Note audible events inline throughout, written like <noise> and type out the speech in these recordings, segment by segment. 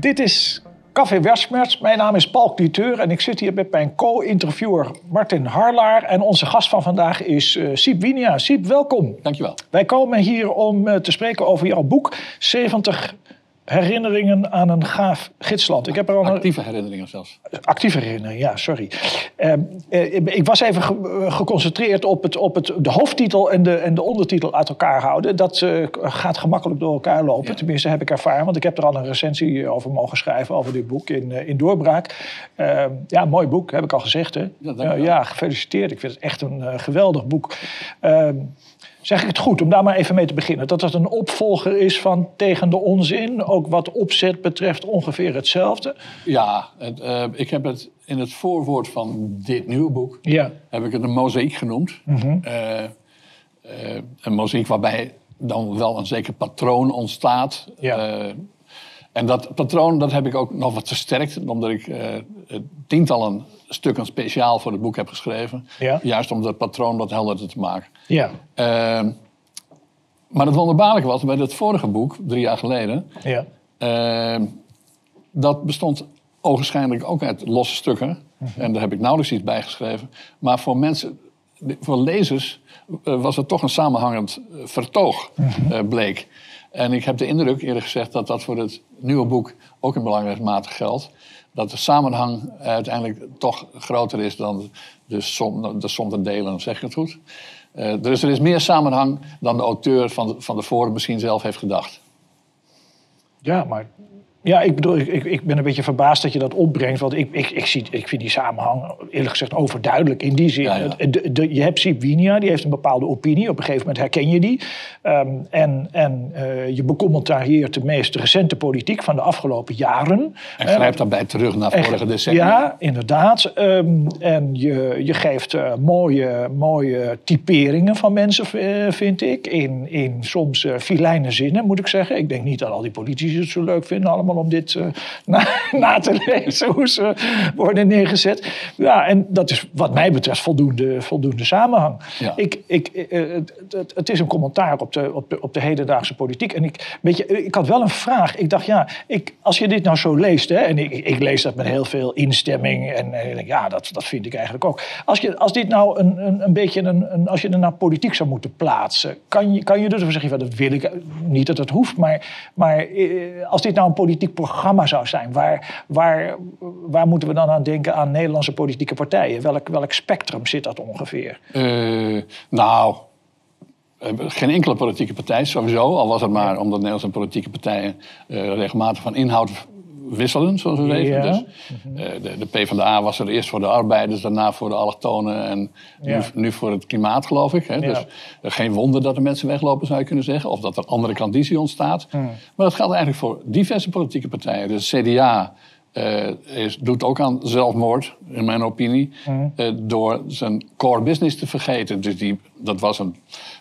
Dit is Café Westmerts. Mijn naam is Paul Cliteur en ik zit hier met mijn co-interviewer Martin Harlaar. En onze gast van vandaag is uh, Siep Winia. Siep, welkom. Dankjewel. Wij komen hier om uh, te spreken over jouw boek 70 herinneringen aan een gaaf gidsland. Ik heb er al actieve herinneringen zelfs. Actieve herinneringen, ja, sorry. Uh, ik was even ge geconcentreerd op, het, op het, de hoofdtitel en de, en de ondertitel uit elkaar houden. Dat uh, gaat gemakkelijk door elkaar lopen. Ja. Tenminste, heb ik ervaren. Want ik heb er al een recensie over mogen schrijven, over dit boek in, in Doorbraak. Uh, ja, mooi boek, heb ik al gezegd. Hè? Ja, ja gefeliciteerd. Ik vind het echt een geweldig boek. Zeg ik het goed om daar maar even mee te beginnen? Dat het een opvolger is van Tegen de Onzin, ook wat opzet betreft ongeveer hetzelfde? Ja, het, uh, ik heb het in het voorwoord van dit nieuwe boek, ja. heb ik het een mozaïek genoemd. Mm -hmm. uh, uh, een mozaïek waarbij dan wel een zeker patroon ontstaat. Ja. En dat patroon dat heb ik ook nog wat versterkt, omdat ik tientallen stukken speciaal voor het boek heb geschreven. Ja. Juist om dat patroon wat helderder te maken. Ja. Uh, maar het wonderbaarlijke was bij het vorige boek, drie jaar geleden. Ja. Uh, dat bestond ogenschijnlijk ook uit losse stukken. Mhm. En daar heb ik nauwelijks iets bij geschreven. Maar voor mensen, voor lezers, uh, was het toch een samenhangend eh, vertoog, mm bleek. En ik heb de indruk, eerder gezegd, dat dat voor het nieuwe boek ook in belangrijke mate geldt dat de samenhang uiteindelijk toch groter is dan de som, de som der delen, zeg ik het goed. Uh, dus er is meer samenhang dan de auteur van, van de Forum misschien zelf heeft gedacht. Ja, maar ja, ik bedoel, ik, ik ben een beetje verbaasd dat je dat opbrengt. Want ik, ik, ik, zie, ik vind die samenhang eerlijk gezegd overduidelijk in die zin. Ja, ja. De, de, je hebt Sip Winia, die heeft een bepaalde opinie. Op een gegeven moment herken je die. Um, en en uh, je hier de meest recente politiek van de afgelopen jaren. En grijpt daarbij terug naar vorige decennia. Ja, inderdaad. Um, en je, je geeft uh, mooie, mooie typeringen van mensen, uh, vind ik. In, in soms filijne zinnen, moet ik zeggen. Ik denk niet dat al die politici het zo leuk vinden allemaal om dit uh, <laughs> na, na, te lezen, hoe ze worden neergezet. Ja, en dat is wat mij betreft voldoende, voldoende samenhang. Ja. Ik, ik, uh, het, het, is een commentaar op de, op, de, op de hedendaagse politiek. En ik, weet je, ik had wel een vraag. Ik dacht, ja, ik, als je dit nou zo leest, hè, en ik, ik lees dat met heel veel instemming, en, ja, dat, dat vind ik eigenlijk ook. Als, je, als dit nou een, een, een beetje, een, een, als je er naar politiek zou moeten plaatsen, kan je, kan je dus zeggen, dat wil ik niet dat het hoeft, maar, maar als dit nou een politiek programma zou zijn. Waar, waar, waar moeten we dan aan denken aan Nederlandse politieke partijen? Welk, welk spectrum zit dat ongeveer? Uh, nou, geen enkele politieke partij sowieso. Al was het maar omdat Nederlandse politieke partijen uh, regelmatig van inhoud wisselen, zoals we weten. Dus, uh, de, de PvdA was er eerst voor de arbeiders, daarna voor de allochtonen en nu, nu, voor het klimaat, geloof ik. Hè. Ja. Dus uh, geen wonder dat er mensen weglopen, zou je kunnen zeggen. Of dat er andere klandizie ontstaat. Maar dat geldt eigenlijk voor diverse politieke partijen. Dus CDA uh, is, doet ook aan zelfmoord, in mijn opinie, mm. door zijn core business te vergeten. Dus die, dat was een,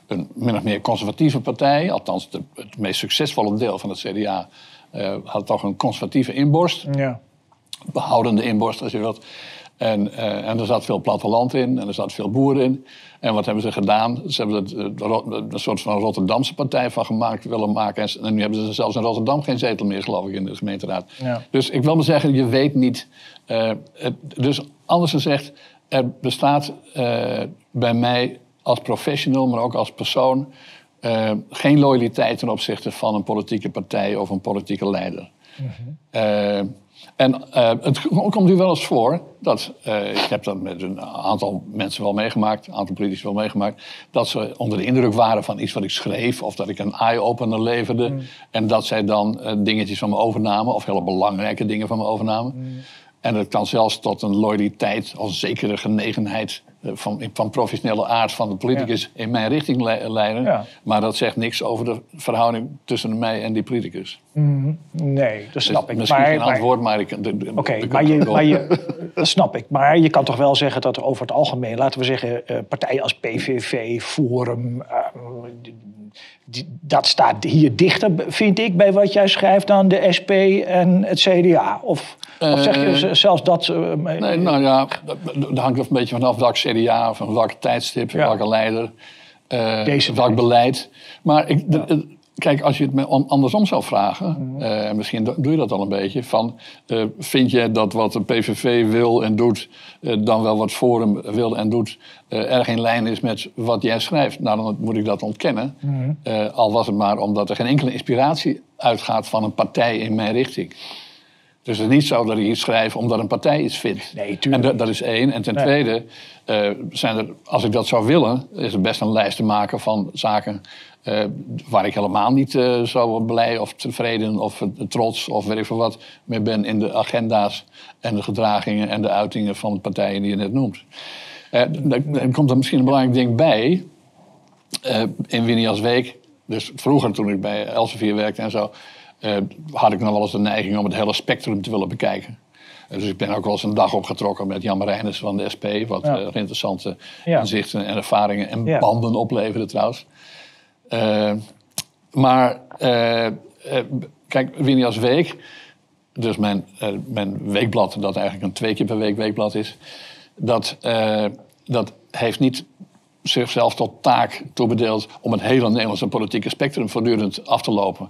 een min of meer conservatieve partij, althans de, het meest succesvolle deel van het CDA had toch een conservatieve inborst. Ja. Behoudende inborst, als je wilt. En, uh, en er zat veel platteland in en er zat veel boeren in. En wat hebben ze gedaan? Ze hebben er een soort van Rotterdamse partij van gemaakt, willen maken. En, nu hebben ze zelfs in Rotterdam geen zetel meer, geloof ik, in de gemeenteraad. Ja. Dus ik wil maar zeggen, je weet niet. Uh, het, dus anders gezegd, er bestaat uh, bij mij als professional, maar ook als persoon, uh, geen loyaliteit ten opzichte van een politieke partij of een politieke leider. Mm -hmm. uh, en uh, het komt nu wel eens voor dat, ik heb dat met een aantal mensen wel meegemaakt, een aantal politici wel meegemaakt, dat ze onder de indruk waren van iets wat ik schreef of dat ik een eye-opener leverde. Mm. En dat zij dan dingetjes van me overnamen of hele belangrijke dingen van me overnamen. Mm. En dat kan zelfs tot een loyaliteit, als zekere genegenheid eh, van, van professionele aard van de politicus in mijn richting leiden. Maar dat zegt niks over de verhouding tussen mij en die politicus. Mm, nee, dat dus snap ik. Misschien maar, geen antwoord, maar ik... Oké, okay, maar, je, maar je, dat snap ik. Maar je kan toch wel zeggen dat er over het algemeen... laten we zeggen, uh, partijen als PVV, Forum... Uh, die, dat staat hier dichter, vind ik, bij wat jij schrijft... dan de SP en het CDA. Of... Of zeg je zelfs dat... Uh, nee, nou ja, dat, hangt er een beetje vanaf welk CDA, van welk tijdstip, ja. welke leider, uh, welk beleid. Maar ik, kijk, als je het me andersom zou vragen, mm misschien doe je dat al een beetje, van uh, vind je dat wat de PVV wil en doet, uh, dan wel wat Forum wil en doet, erg in lijn is met wat jij schrijft? Nou, dan moet ik dat ontkennen. Mm al was het maar omdat er geen enkele inspiratie uitgaat van een partij in mijn richting. Dus het is niet zo dat ik iets schrijf omdat een partij iets vindt. Nee, tuurlijk. En dat, is één. En ten tweede, uh, zijn er, als ik dat zou willen, is er best een lijst te maken van zaken uh, waar ik helemaal niet uh, zo blij of tevreden of trots of weet ik veel wat mee ben in de agenda's en de gedragingen en de uitingen van de partijen die je net noemt. er komt er misschien een belangrijk ding bij. in Winias Week, dus vroeger toen ik bij Elsevier werkte en zo, had ik nog wel eens de neiging om het hele spectrum te willen bekijken. Dus ik ben ook wel eens een dag opgetrokken met Jan Marijnis van de SP. Wat ja. interessante ja. inzichten en ervaringen en ja. banden opleverde trouwens. Maar kijk, Winias Week, dus mijn, mijn weekblad, dat eigenlijk een twee keer per week weekblad is. Dat, dat heeft niet zichzelf tot taak toebedeeld om het hele Nederlandse politieke spectrum voortdurend af te lopen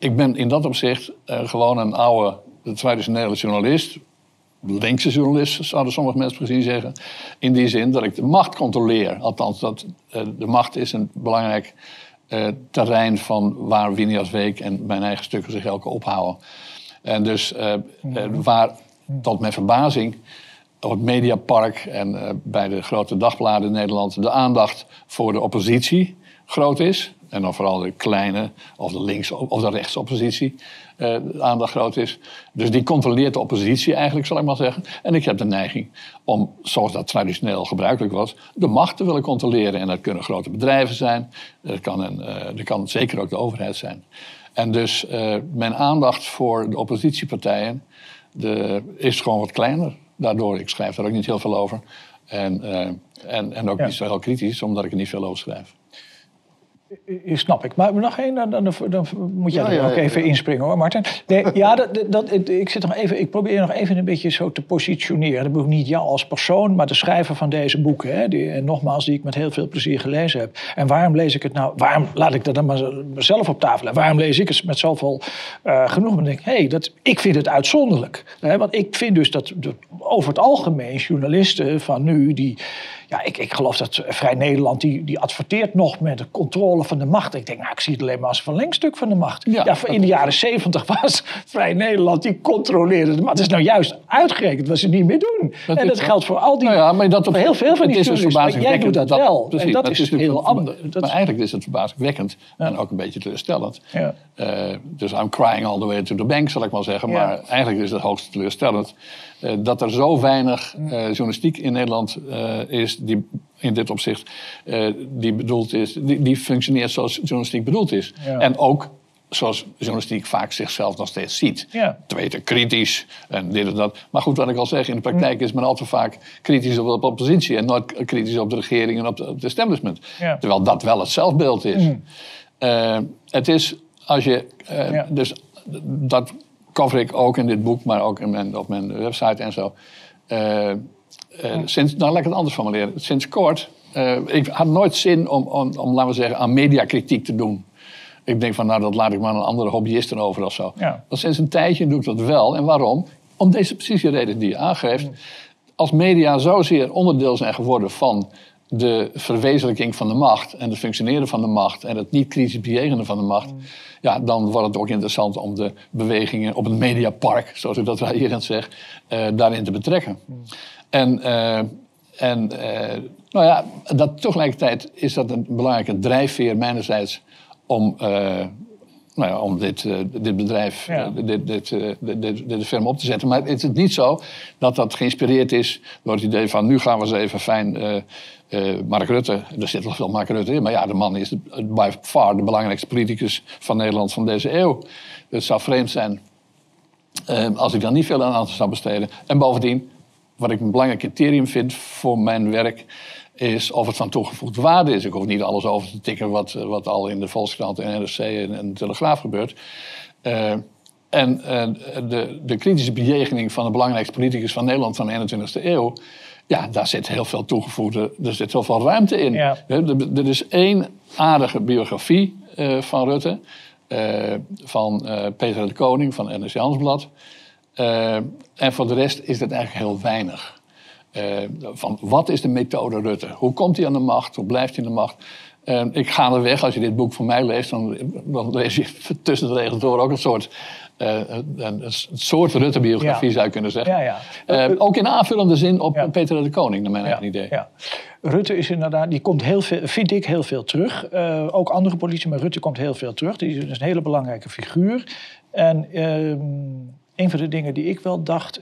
ik ben in dat opzicht gewoon een oude, traditionele journalist. Linkse journalist, zouden sommige mensen gezien zeggen. In die zin dat ik de macht controleer. Althans, dat, uh, de macht is een belangrijk uh, terrein van waar Winias Week en mijn eigen stukken zich elke ophouden. En dus waar, tot mijn verbazing, op het Mediapark en bij de grote dagbladen in Nederland de aandacht voor de oppositie groot is. En dan vooral de kleine of de links- of de rechtsoppositie uh, aandacht groot is. Dus die controleert de oppositie eigenlijk, zal ik maar zeggen. En ik heb de neiging om, zoals dat traditioneel gebruikelijk was, de macht te willen controleren. En dat kunnen grote bedrijven zijn, dat kan, een, dat kan zeker ook de overheid zijn. En dus uh, mijn aandacht voor de oppositiepartijen de, is gewoon wat kleiner. Daardoor, ik schrijf daar ook niet heel veel over. En, en, en ook ja. niet zo heel kritisch, omdat ik er niet veel over schrijf. Snap ik. Maar nog één, dan, dan, dan, moet jij er ook even inspringen hoor, Martin. Nee, <laughs> ja, dat, dat, ik, zit nog even, ik probeer nog even een beetje zo te positioneren. Dat bedoel niet jou als persoon, maar de schrijver van deze boeken. Hè, die, en nogmaals, die ik met heel veel plezier gelezen heb. En waarom lees ik het nou? Waarom laat ik dat dan maar zelf op tafel? En waarom lees ik het met zoveel uh, genoeg? En denk hé, hey, dat, ik vind het uitzonderlijk. Hè, want ik vind dus dat de, over het algemeen journalisten van nu, die ja, ik, ik geloof dat Vrij Nederland, die, die adverteert nog met de controle van de macht. Ik denk, nou, ik zie het alleen maar als een verlengstuk van de macht. Ja, in de jaren zeventig was Vrij Nederland, die controleerde de macht. Het is nou juist uitgerekend wat ze niet meer doen. en dat geldt voor al die, nou ja, maar dat op, heel veel van die dus Maar jij doet dat, dat wel. Precies, en dat, dat is, is heel anders. Maar eigenlijk is het verbazingwekkend ja. en ook een beetje teleurstellend. Ja. Uh, dus I'm crying all the way to the bank, zal ik maar zeggen. Maar eigenlijk is het hoogst teleurstellend dat er zo weinig uh, journalistiek in Nederland is die in dit opzicht die bedoeld is, die, die, functioneert zoals journalistiek bedoeld is. Ja. En ook zoals journalistiek vaak zichzelf nog steeds ziet. Ja. Te weten, kritisch en dit en dat. Maar goed, wat ik al zeg, in de praktijk is men altijd vaak kritisch op de oppositie... en nooit kritisch op de regering en op, het establishment. Ja. Terwijl dat wel het zelfbeeld is. Mm. Uh, het is, als je... Uh, ja. Dus dat cover ik ook in dit boek, maar ook in mijn, op mijn website en zo. Uh, sinds, nou, laat ik het anders formuleren. Sinds kort, ik had nooit zin om, om, om, laten we zeggen, aan mediakritiek te doen. Ik denk van, nou, dat laat ik maar aan andere hobbyisten over of zo. Ja. sinds een tijdje doe ik dat wel. En waarom? Om deze precieze reden die je aangeeft. Mm. Als media zozeer onderdeel zijn geworden van de verwezenlijking van de macht en het functioneren van de macht en het niet kritisch bejegenen van de macht, mm. ja, dan wordt het ook interessant om de bewegingen op het mediapark, zoals ik dat hier aan zeg, uh, daarin te betrekken. Mm. En, uh, en uh, nou ja, dat, tegelijkertijd is dat een belangrijke drijfveer mijnerzijds om nou ja, om dit, uh, dit bedrijf, ja. uh, dit, dit, uh, dit, dit, firma op te zetten. Maar het is niet zo dat dat geïnspireerd is door het idee van... nu gaan we eens even fijn Mark Rutte... er zit wel veel Mark Rutte in... maar ja, de man is by far de belangrijkste politicus van Nederland van deze eeuw. Het zou vreemd zijn als ik daar niet veel aan zou besteden. En bovendien, wat ik een belangrijk criterium vind voor mijn werk is of het van toegevoegde waarde is. Ik hoef niet alles over te tikken wat, wat al in de Volkskrant en NRC en, en de Telegraaf gebeurt. Uh, en uh, de, de kritische bejegening van de belangrijkste politicus van Nederland van de 21e eeuw ja, daar zit heel veel toegevoegde, er zit heel veel ruimte in. Er, er, is één aardige biografie uh, van Rutte, van Peter de Koning van NRC Handelsblad. en voor de rest is dat eigenlijk heel weinig. van wat is de methode Rutte? Hoe komt hij aan de macht? Hoe blijft hij aan de macht? ik ga er weg, als je dit boek van mij leest, dan, dan lees je <laughs> tussen de regels door ook een soort uh, een, een, soort Rutte-biografie zou je kunnen zeggen. Ja, ja. Ook in aanvullende zin op Peter de Koning, naar mijn eigen idee. Rutte is inderdaad, die komt heel veel, vind ik heel veel terug. Ook andere politici, maar Rutte komt heel veel terug. Die is een hele belangrijke figuur. En ehm, een van de dingen die ik wel dacht,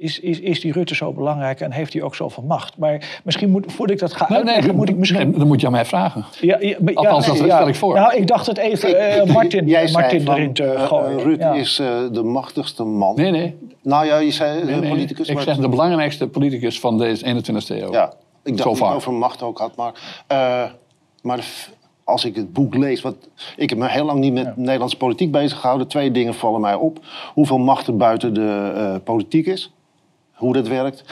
is, is, is die Rutte zo belangrijk en heeft hij ook zoveel macht? Maar misschien moet, voordat ik dat ga uitleggen, nee, moet ik misschien... dan moet je aan mij vragen. Ja, ja, Althans, dat stel ik voor. Nou, ik dacht het even uh, Martin, Jij Martin erin te uh, gooien. Rutte is uh, de machtigste man. Nee, nee. Nou ja, je zei nee, nee. politicus. Ik zeg de belangrijkste politicus van deze 21e eeuw. Ja, ik dacht dat over macht ook had, maar... maar als ik het boek lees, wat, ik heb me heel lang niet met ja. Nederlandse politiek bezig gehouden. Twee dingen vallen mij op. Hoeveel macht er buiten de politiek is hoe dat werkt.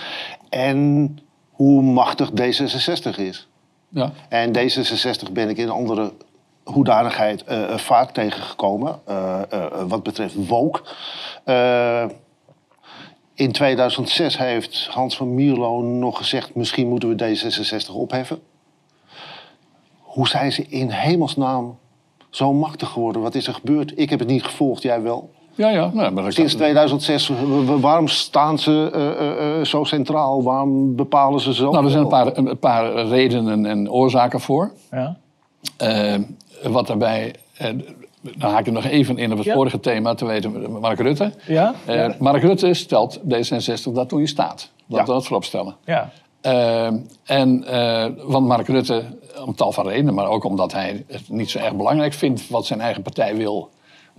En hoe machtig D66 is. Ja. En D66 ben ik in andere hoedanigheid uh, vaak tegengekomen. Uh, wat betreft woke. in 2006 heeft Hans van Mierlo nog gezegd... misschien moeten we D66 opheffen. Hoe zijn ze in hemelsnaam zo machtig geworden? Wat is er gebeurd? Ik heb het niet gevolgd, jij wel. Ja, ja. Nou, maar Sinds 2006, waarom staan ze uh, uh, zo centraal? Waarom bepalen ze zo? Nou, er zijn een paar, een paar redenen en oorzaken voor. Ja. Uh, wat daarbij... dan haak ik nog even in op het vorige thema, te weten Mark Rutte. Ja? Mark Rutte stelt D66 dat toen je staat. Dat we dat voorop stellen. Ja. En, want Mark Rutte, om tal van redenen, maar ook omdat hij het niet zo erg belangrijk vindt wat zijn eigen partij wil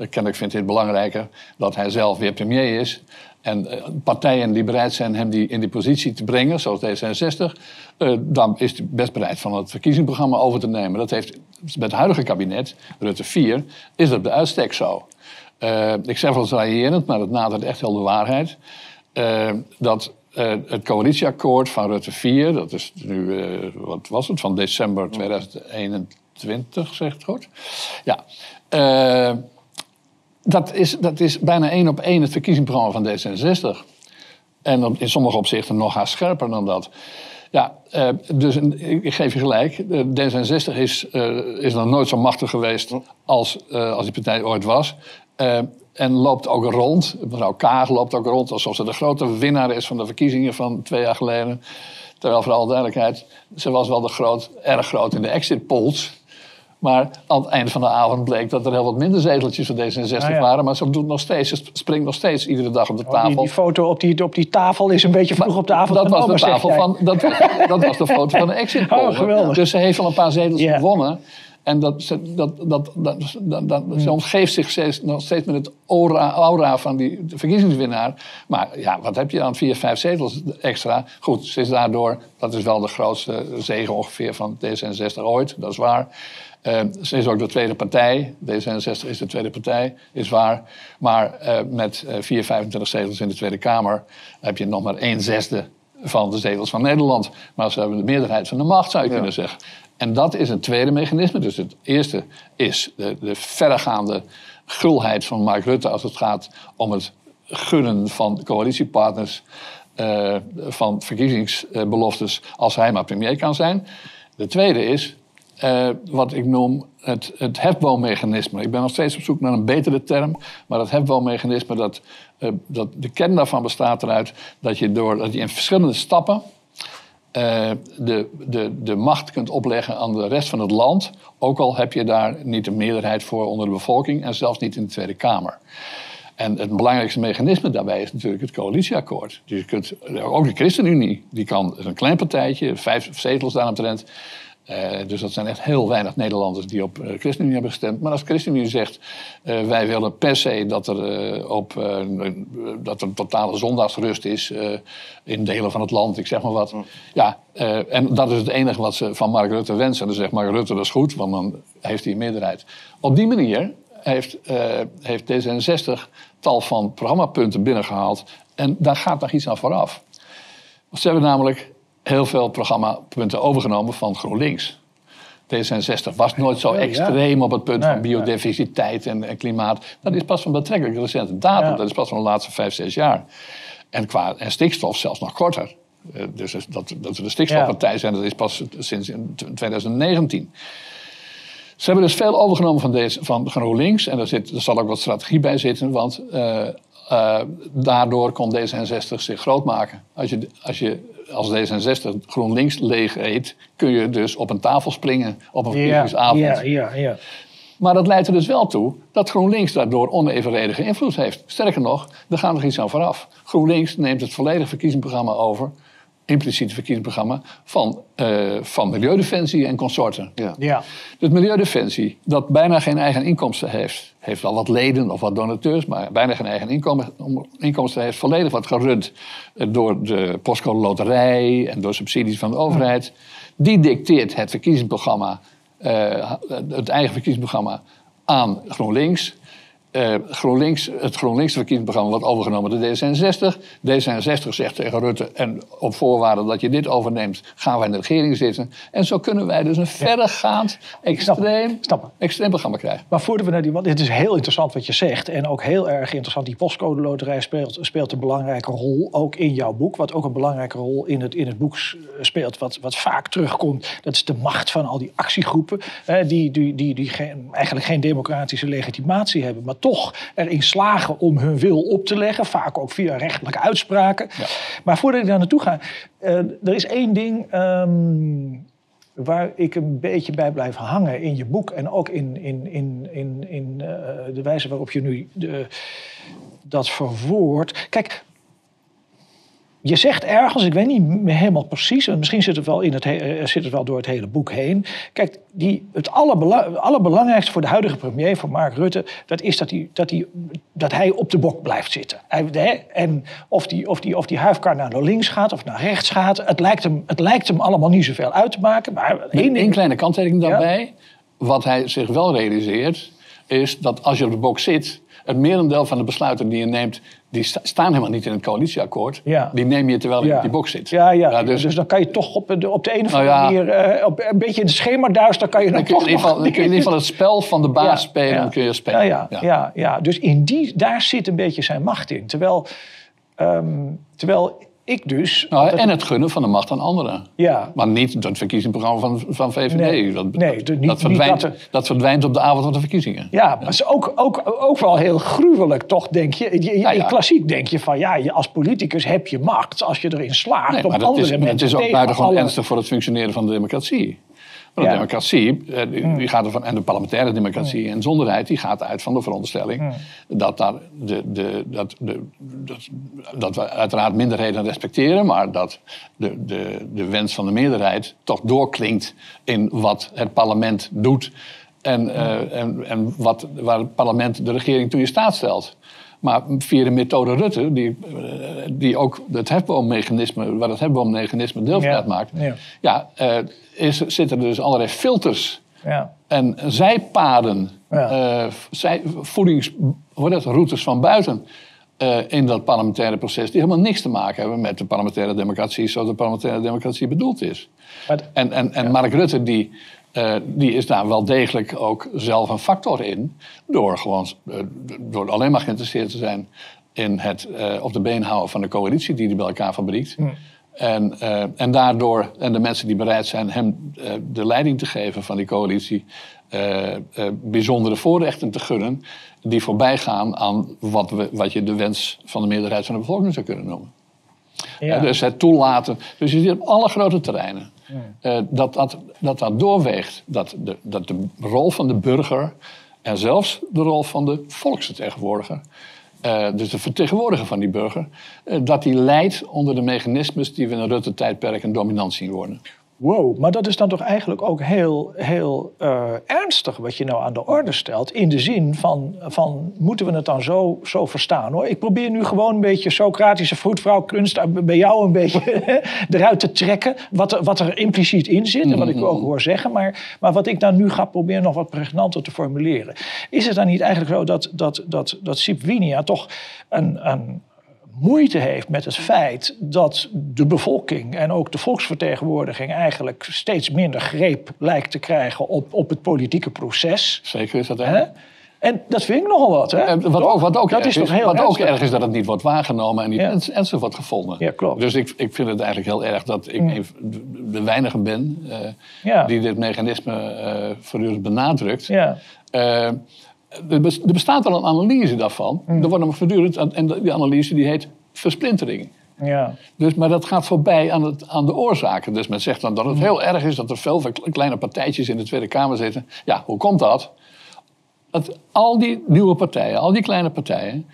Kennelijk vindt hij het belangrijker dat hij zelf weer premier is. En uh, partijen die bereid zijn hem die in die positie te brengen, zoals D66, uh, dan is hij best bereid van het verkiezingsprogramma over te nemen. Dat heeft met het huidige kabinet, Rutte 4, is dat bij uitstek zo. Uh, ik zeg wel eens raillerend, maar het nadert echt wel de waarheid. dat het coalitieakkoord van Rutte 4, dat is nu, wat was het, van december 2021, zegt het goed? Ja dat is, dat is bijna één op één het verkiezingsprogramma van D66. En in sommige opzichten nog haast scherper dan dat. Ja, eh, dus ik geef je gelijk. D66 is, is nog nooit zo machtig geweest als, als die partij ooit was. En loopt ook rond. Mevrouw Kaag loopt ook rond alsof ze de grote winnaar is van de verkiezingen van twee jaar geleden. Terwijl, voor alle duidelijkheid, ze was wel de groot, erg groot in de exit polls. Maar aan het einde van de avond bleek dat er heel wat minder zeteltjes voor D66 ah, waren. Maar ze doet nog steeds, ze springt nog steeds iedere dag op de tafel. Oh, die, die, foto op die, op die tafel is een beetje vroeg op de avond dat was de tafel van, dat, dat, was de foto van de exit <laughs> poll. Oh, geweldig. Dus ze heeft al een paar zetels gewonnen. En dat, dat, dat, dat, dat, hmm. ze omgeeft zich steeds, nog steeds met het aura, aura van die verkiezingswinnaar. Maar ja, wat heb je dan? Vier, vijf zetels extra. Goed, ze is daardoor, dat is wel de grootste zegen ongeveer van D66 ooit, dat is waar. Uh, ze is ook de tweede partij. D66 is de tweede partij, is waar. Maar uh, met uh, 4, 25 zetels in de Tweede Kamer heb je nog maar een zesde van de zetels van Nederland. Maar ze hebben de meerderheid van de macht, zou je kunnen zeggen. En dat is een tweede mechanisme. Dus het eerste is de, de verregaande gulheid van Mark Rutte als het gaat om het gunnen van coalitiepartners uh, van verkiezingsbeloftes als hij maar premier kan zijn. De tweede is uh, wat ik noem het, het hefboommechanisme. Ik ben nog steeds op zoek naar een betere term. Maar het hefboommechanisme, dat, uh, dat, de kern daarvan bestaat eruit dat je, door, dat je in verschillende stappen uh, de, de, de macht kunt opleggen aan de rest van het land. Ook al heb je daar niet een meerderheid voor onder de bevolking en zelfs niet in de Tweede Kamer. En het belangrijkste mechanisme daarbij is natuurlijk het coalitieakkoord. Dus je kunt, ook de ChristenUnie, die kan, is een klein partijtje, vijf zetels daaromtrent. Uh, dus dat zijn echt heel weinig Nederlanders die op uh, ChristenUnie hebben gestemd. Maar als ChristenUnie zegt, uh, wij willen per se dat er, op, dat er totale zondagsrust is in delen van het land, ik zeg maar wat. Ja, en dat is het enige wat ze van Mark Rutte wensen. En dan zegt Mark Rutte, dat is goed, want dan heeft hij een meerderheid. Op die manier heeft, heeft D66 tal van programmapunten binnengehaald. En daar gaat nog iets aan vooraf. Ze hebben namelijk heel veel programmapunten overgenomen van GroenLinks. D66 was nooit zo Oh, extreem op het punt Nee, van biodiversiteit en, en klimaat. Dat is pas van betrekkelijk recente datum. Dat is pas van de laatste vijf, zes jaar. En, qua, en stikstof zelfs nog korter. Eh, Dus dat, dat we de stikstofpartij zijn, dat is pas sinds in 2019. Ze hebben dus veel overgenomen van, deze, van GroenLinks. En daar, zit, er zal ook wat strategie bij zitten. Want eh, eh, daardoor kon D66 zich groot maken. Als je, als je als D66 GroenLinks leeg eet... kun je dus op een tafel springen op een verkiezingsavond. ja, ja, ja. Maar dat leidt er dus wel toe dat GroenLinks daardoor onevenredige invloed heeft. Sterker nog, er gaat nog iets aan vooraf. GroenLinks neemt het volledige verkiezingsprogramma over, impliciete verkiezingsprogramma, van, eh, van Milieudefensie en consorten. Ja. ja. Dus Milieudefensie, dat bijna geen eigen inkomsten heeft, heeft wel wat leden of wat donateurs, maar bijna geen eigen inkomen, inkomsten heeft, volledig wat gerund eh, door de postcode loterij en door subsidies van de overheid. Die dicteert het verkiezingsprogramma, eh, het eigen verkiezingsprogramma aan GroenLinks. Eh, GroenLinks, het GroenLinks verkiezingsprogramma wordt overgenomen door D66. D66 zegt tegen Rutte, en op voorwaarde dat je dit overneemt, gaan wij in de regering zitten. En zo kunnen wij dus een verregaand, extreem, programma krijgen. Maar voordat we naar die... Want het is heel interessant wat je zegt. En ook heel erg interessant. Die postcode loterij speelt, speelt een belangrijke rol. Ook in jouw boek. Wat ook een belangrijke rol in het, in het boek s- speelt. Wat, wat vaak terugkomt. Dat is de macht van al die actiegroepen. Hè, die die, die, die geen, eigenlijk geen democratische legitimatie hebben. Maar toch erin slagen om hun wil op te leggen. Vaak ook via rechtelijke uitspraken. Maar voordat ik daar naartoe ga. eh, er is één ding... ehm, waar ik een beetje bij blijf hangen in je boek en ook in, in, in, in, in eh, de wijze waarop je nu de, dat verwoordt. Kijk, je zegt ergens, ik weet niet helemaal precies, en misschien zit het wel, in het, he- eh, zit het wel door het hele boek heen. Kijk, die, het allerbela- allerbelangrijkste voor de huidige premier, voor Mark Rutte, dat is dat hij, dat hij, dat hij op de bok blijft zitten. Hij, en of die, of, die, of die huifkar naar links gaat of naar rechts gaat, het lijkt hem, het lijkt hem allemaal niet zoveel uit te maken. Maar één ding, kleine kanttekening daarbij. Wat hij zich wel realiseert, is dat als je op de bok zit, het merendeel van de besluiten die je neemt, die sta- staan helemaal niet in het coalitieakkoord. Ja. Die neem je terwijl je Ja. op die bok zit. Ja, ja. dus, dus, dan kan je toch op de, op de een of Nou andere manier, eh, op, een beetje in het schemaduister kan je dan dan toch in ieder geval, dan kun je in ieder geval het spel van de baas spelen, kun je spelen. Ja, ja, ja. Ja, Dus in die, daar zit een beetje zijn macht in. Terwijl, ehm, terwijl ik dus... Nou, en het gunnen van de macht aan anderen. ja, Maar niet het verkiezingsprogramma van, van VVD. Nee, dat, nee, niet- dat, verdwijnt, niet dat dat, er- verdwijnt op de avond van de verkiezingen. ja, maar het is ook, ook, ook wel heel gruwelijk, toch, denk je. je, je- ja. Klassiek denk je van, ja, je, als politicus heb je macht als je erin slaagt Nee, om andere is, mensen het is ook buitengewoon alle- ernstig voor het functioneren van de democratie. Ja. de democratie, eh, die, die gaat ervan, en de parlementaire democratie en zonderheid, die gaat uit van de veronderstelling dat, daar de, de, dat, de, dat, dat we uiteraard minderheden respecteren, maar dat de, de, de wens van de meerderheid toch doorklinkt in wat het parlement doet en, eh, en, en wat, waar het parlement de regering toe in staat stelt. Maar via de methode Rutte, die, eh, die ook het hefboommechanisme, waar het hefboommechanisme deel van Ja, uitmaakt, ja. ja, is, zitten er dus allerlei filters Ja, en zijpaden, Ja. eh, zij, voedings, dat, routes van buiten eh, in dat parlementaire proces, die helemaal niks te maken hebben met de parlementaire democratie zoals de parlementaire democratie bedoeld is. En, en, en Mark Rutte die, eh, die is daar wel degelijk ook zelf een factor in. Door, gewoon, door alleen maar geïnteresseerd te zijn in het op de been houden van de coalitie die hij bij elkaar fabriekt. En, eh, en daardoor, en de mensen die bereid zijn hem eh, de leiding te geven van die coalitie, eh, bijzondere voorrechten te gunnen, die voorbij gaan aan wat, we, wat je de wens van de meerderheid van de bevolking zou kunnen noemen. ja. Dus het toelaten. Dus je ziet op alle grote terreinen dat, dat, dat dat doorweegt. Dat de, dat de rol van de burger en zelfs de rol van de volksvertegenwoordiger. Eh, dus de vertegenwoordiger van die burger. eh, dat die leidt onder de mechanismes die we in een Rutte-tijdperk een dominant zien worden. Wow, maar dat is dan toch eigenlijk ook heel, heel eh, ernstig wat je nou aan de orde stelt. In de zin van, van moeten we het dan zo, zo verstaan hoor. Ik probeer nu gewoon een beetje Socratische vroedvrouwkunst bij jou een beetje <laughs> eruit te trekken. Wat er, wat er impliciet in zit en wat ik ook hoor zeggen. Maar, maar wat ik dan nu ga proberen nog wat pregnanter te formuleren. Is het dan niet eigenlijk zo dat, dat, dat, dat Sip Winia toch een, een moeite heeft met het feit dat de bevolking en ook de volksvertegenwoordiging eigenlijk steeds minder greep lijkt te krijgen op, op het politieke proces. Zeker is dat. Hè? En dat vind ik nogal wat. Hè? Wat, ook, wat ook, dat erg is toch heel wat ook ernstig? erg is dat het niet wordt waargenomen en niet Ja. ernstig wordt gevonden. Ja, klopt. Dus ik, ik vind het eigenlijk heel erg dat ik een van de, weinigen ben eh, Ja. die dit mechanisme eh voortdurend benadrukt. Ja. Eh, er, bes- bestaat al een analyse daarvan. Mm. Er wordt nog voortdurend, en die analyse die heet versplintering. Ja. Dus, maar dat gaat voorbij aan, het, aan de oorzaken. Dus men zegt dan dat het Mm. heel erg is dat er veel kleine partijtjes in de Tweede Kamer zitten. Ja, hoe komt dat? dat al die nieuwe partijen, al die kleine partijen,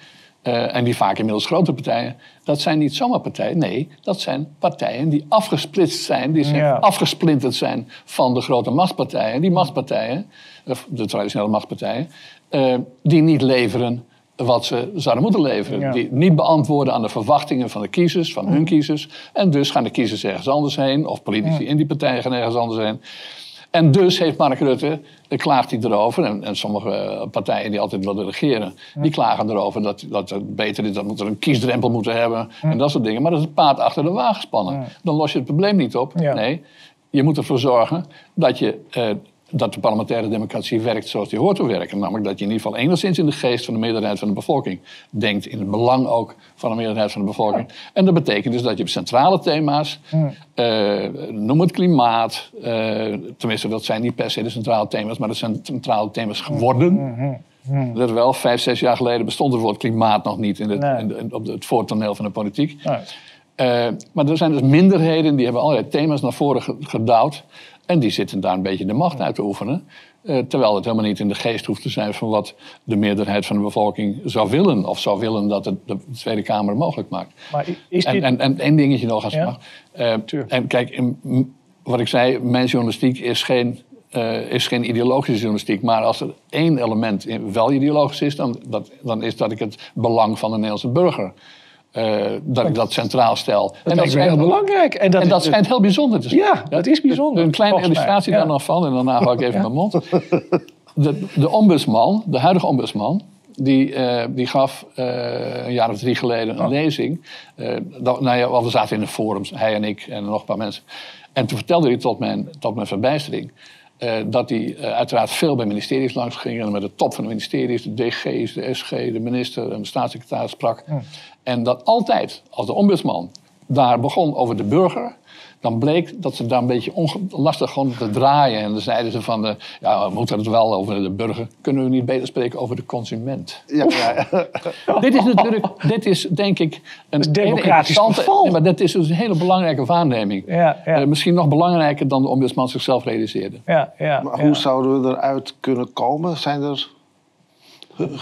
eh, en die vaak inmiddels grote partijen, dat zijn niet zomaar partijen. Nee, dat zijn partijen die afgesplitst zijn, die zijn Ja. afgesplinterd zijn van de grote machtspartijen. Die machtspartijen, of de traditionele machtspartijen, eh, die niet leveren wat ze zouden moeten leveren. Ja. Die niet beantwoorden aan de verwachtingen van de kiezers, van hun kiezers. En dus gaan de kiezers ergens anders heen, of politici in die partijen gaan ergens anders heen. En dus heeft Mark Rutte, eh, klaagt hij erover, en, en sommige eh, partijen die altijd willen regeren, die klagen erover dat, dat het beter is, dat we een kiesdrempel moeten hebben en dat soort dingen. Maar dat is het paard achter de wagen spannen. Dan los je het probleem niet op. Nee, je moet ervoor zorgen dat, je, eh, dat de parlementaire democratie werkt zoals die hoort te werken. Namelijk dat je in ieder geval enigszins in de geest van de meerderheid van de bevolking denkt, in het belang ook van de meerderheid van de bevolking. En dat betekent dus dat je op centrale thema's, eh, noem het klimaat, eh, tenminste dat zijn niet per se de centrale thema's, maar dat zijn centrale thema's geworden. Dat wel, vijf, zes jaar geleden bestond het woord klimaat nog niet in het, Nee. in de- op het voortoneel van de politiek. Nee. Eh, maar er zijn dus minderheden die hebben allerlei thema's naar voren ge- gedouwd. En die zitten daar een beetje de macht uit te oefenen. Eh, terwijl het helemaal niet in de geest hoeft te zijn van wat de meerderheid van de bevolking zou willen. Of zou willen dat het de Tweede Kamer mogelijk maakt. Maar is En, dit... en, en één dingetje nog als het Ja? mag. Eh, en kijk, in- wat ik zei, mijn journalistiek is geen, eh, is geen ideologische journalistiek. Maar als er één element wel ideologisch is, dan, dat, dan is dat ik het belang van de Nederlandse burger. Eh, dat ik dat centraal stel. dat en lijkt me heel belangrijk. En dat, en dat is- schijnt heel bijzonder te zijn. Ja, dat is bijzonder, Een kleine illustratie Ja. daar nog van, en daarna hou ik even <laughs> mijn mond. De, de ombudsman, de huidige ombudsman, die, eh, die gaf eh, een jaar of drie geleden een lezing. Eh, dat, nou ja, we zaten in de forums, hij en ik en nog een paar mensen. En toen vertelde hij tot mijn, tot mijn verbijstering... eh, dat hij eh, uiteraard veel bij ministeries langs ging... en met de top van de ministeries, de DG's, de SG, de minister en de staatssecretaris sprak. En dat altijd, als de ombudsman daar begon over de burger... dan bleek dat ze daar een beetje lastig gewoon te draaien. En dan zeiden ze van, de, ja, we moeten het wel over de burger. Kunnen we niet beter spreken over de consument? Ja, <laughs> ja. Dit is natuurlijk, dit is denk ik een hele democratisch. Nee, maar dat is dus een hele belangrijke waarneming. Ja, ja. Eh, misschien nog belangrijker dan de ombudsman zichzelf realiseerde. Ja, ja, Maar ja. hoe zouden we eruit kunnen komen? Zijn er...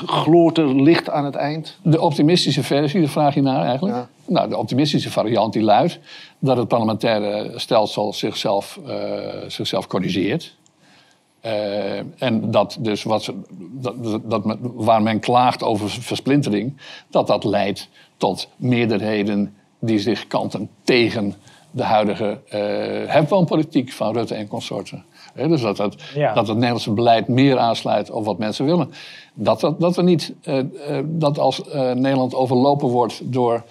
Gloort er licht aan het eind? De optimistische versie, daar vraag je naar eigenlijk. Ja. Nou, de optimistische variant die luidt dat het parlementaire stelsel zichzelf, eh, zichzelf corrigeert. Eh, en dat dus wat ze, dat, dat, waar men klaagt over versplintering, dat dat leidt tot meerderheden die zich kanten tegen de huidige eh hefboompolitiek van Rutte en consorten. Hè, dus dat het, Ja. dat het Nederlandse beleid meer aansluit op wat mensen willen. Dat, dat, dat, we niet, eh, eh, dat als eh, Nederland overlopen wordt door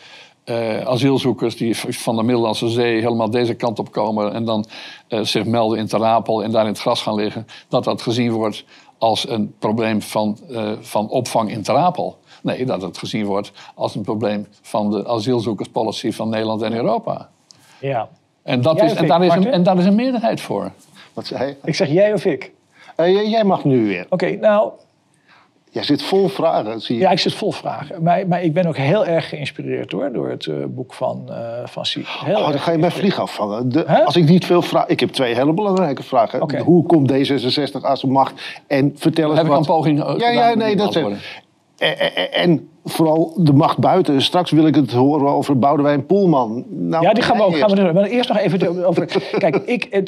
asielzoekers die van de Middellandse Zee helemaal deze kant op komen en dan zich melden in Terapel en daar in het gras gaan liggen, dat dat gezien wordt als een probleem van, van opvang in Terapel. Nee, dat het gezien wordt als een probleem van de asielzoekerspolicy van Nederland en Europa. ja. En, dat Jij is, en, ik, daar is een, en daar is een meerderheid voor. Wat zei? Ik zeg jij of ik? Jij- jij mag nu weer. Oké, nou, Jij zit vol vragen, zie je. ja, ik zit vol vragen. Maar, maar ik ben ook heel erg geïnspireerd hoor, door het eh, boek van, eh van Siep. Heel Oh, dan ga je mijn vlieg afvangen. De, als ik niet veel vraag... Ik heb twee hele belangrijke vragen. Oké. Hoe komt D66 aan zijn macht? En vertel eens Heb ik wat... een poging eh, Ja, ja, nee, dat zeg beantwoorden. en, vooral de macht buiten. Straks wil ik het horen over Boudewijn Poelman. Nou, Ja, die gaan we ook gaan we doen. Maar eerst nog even over. Kijk, ik,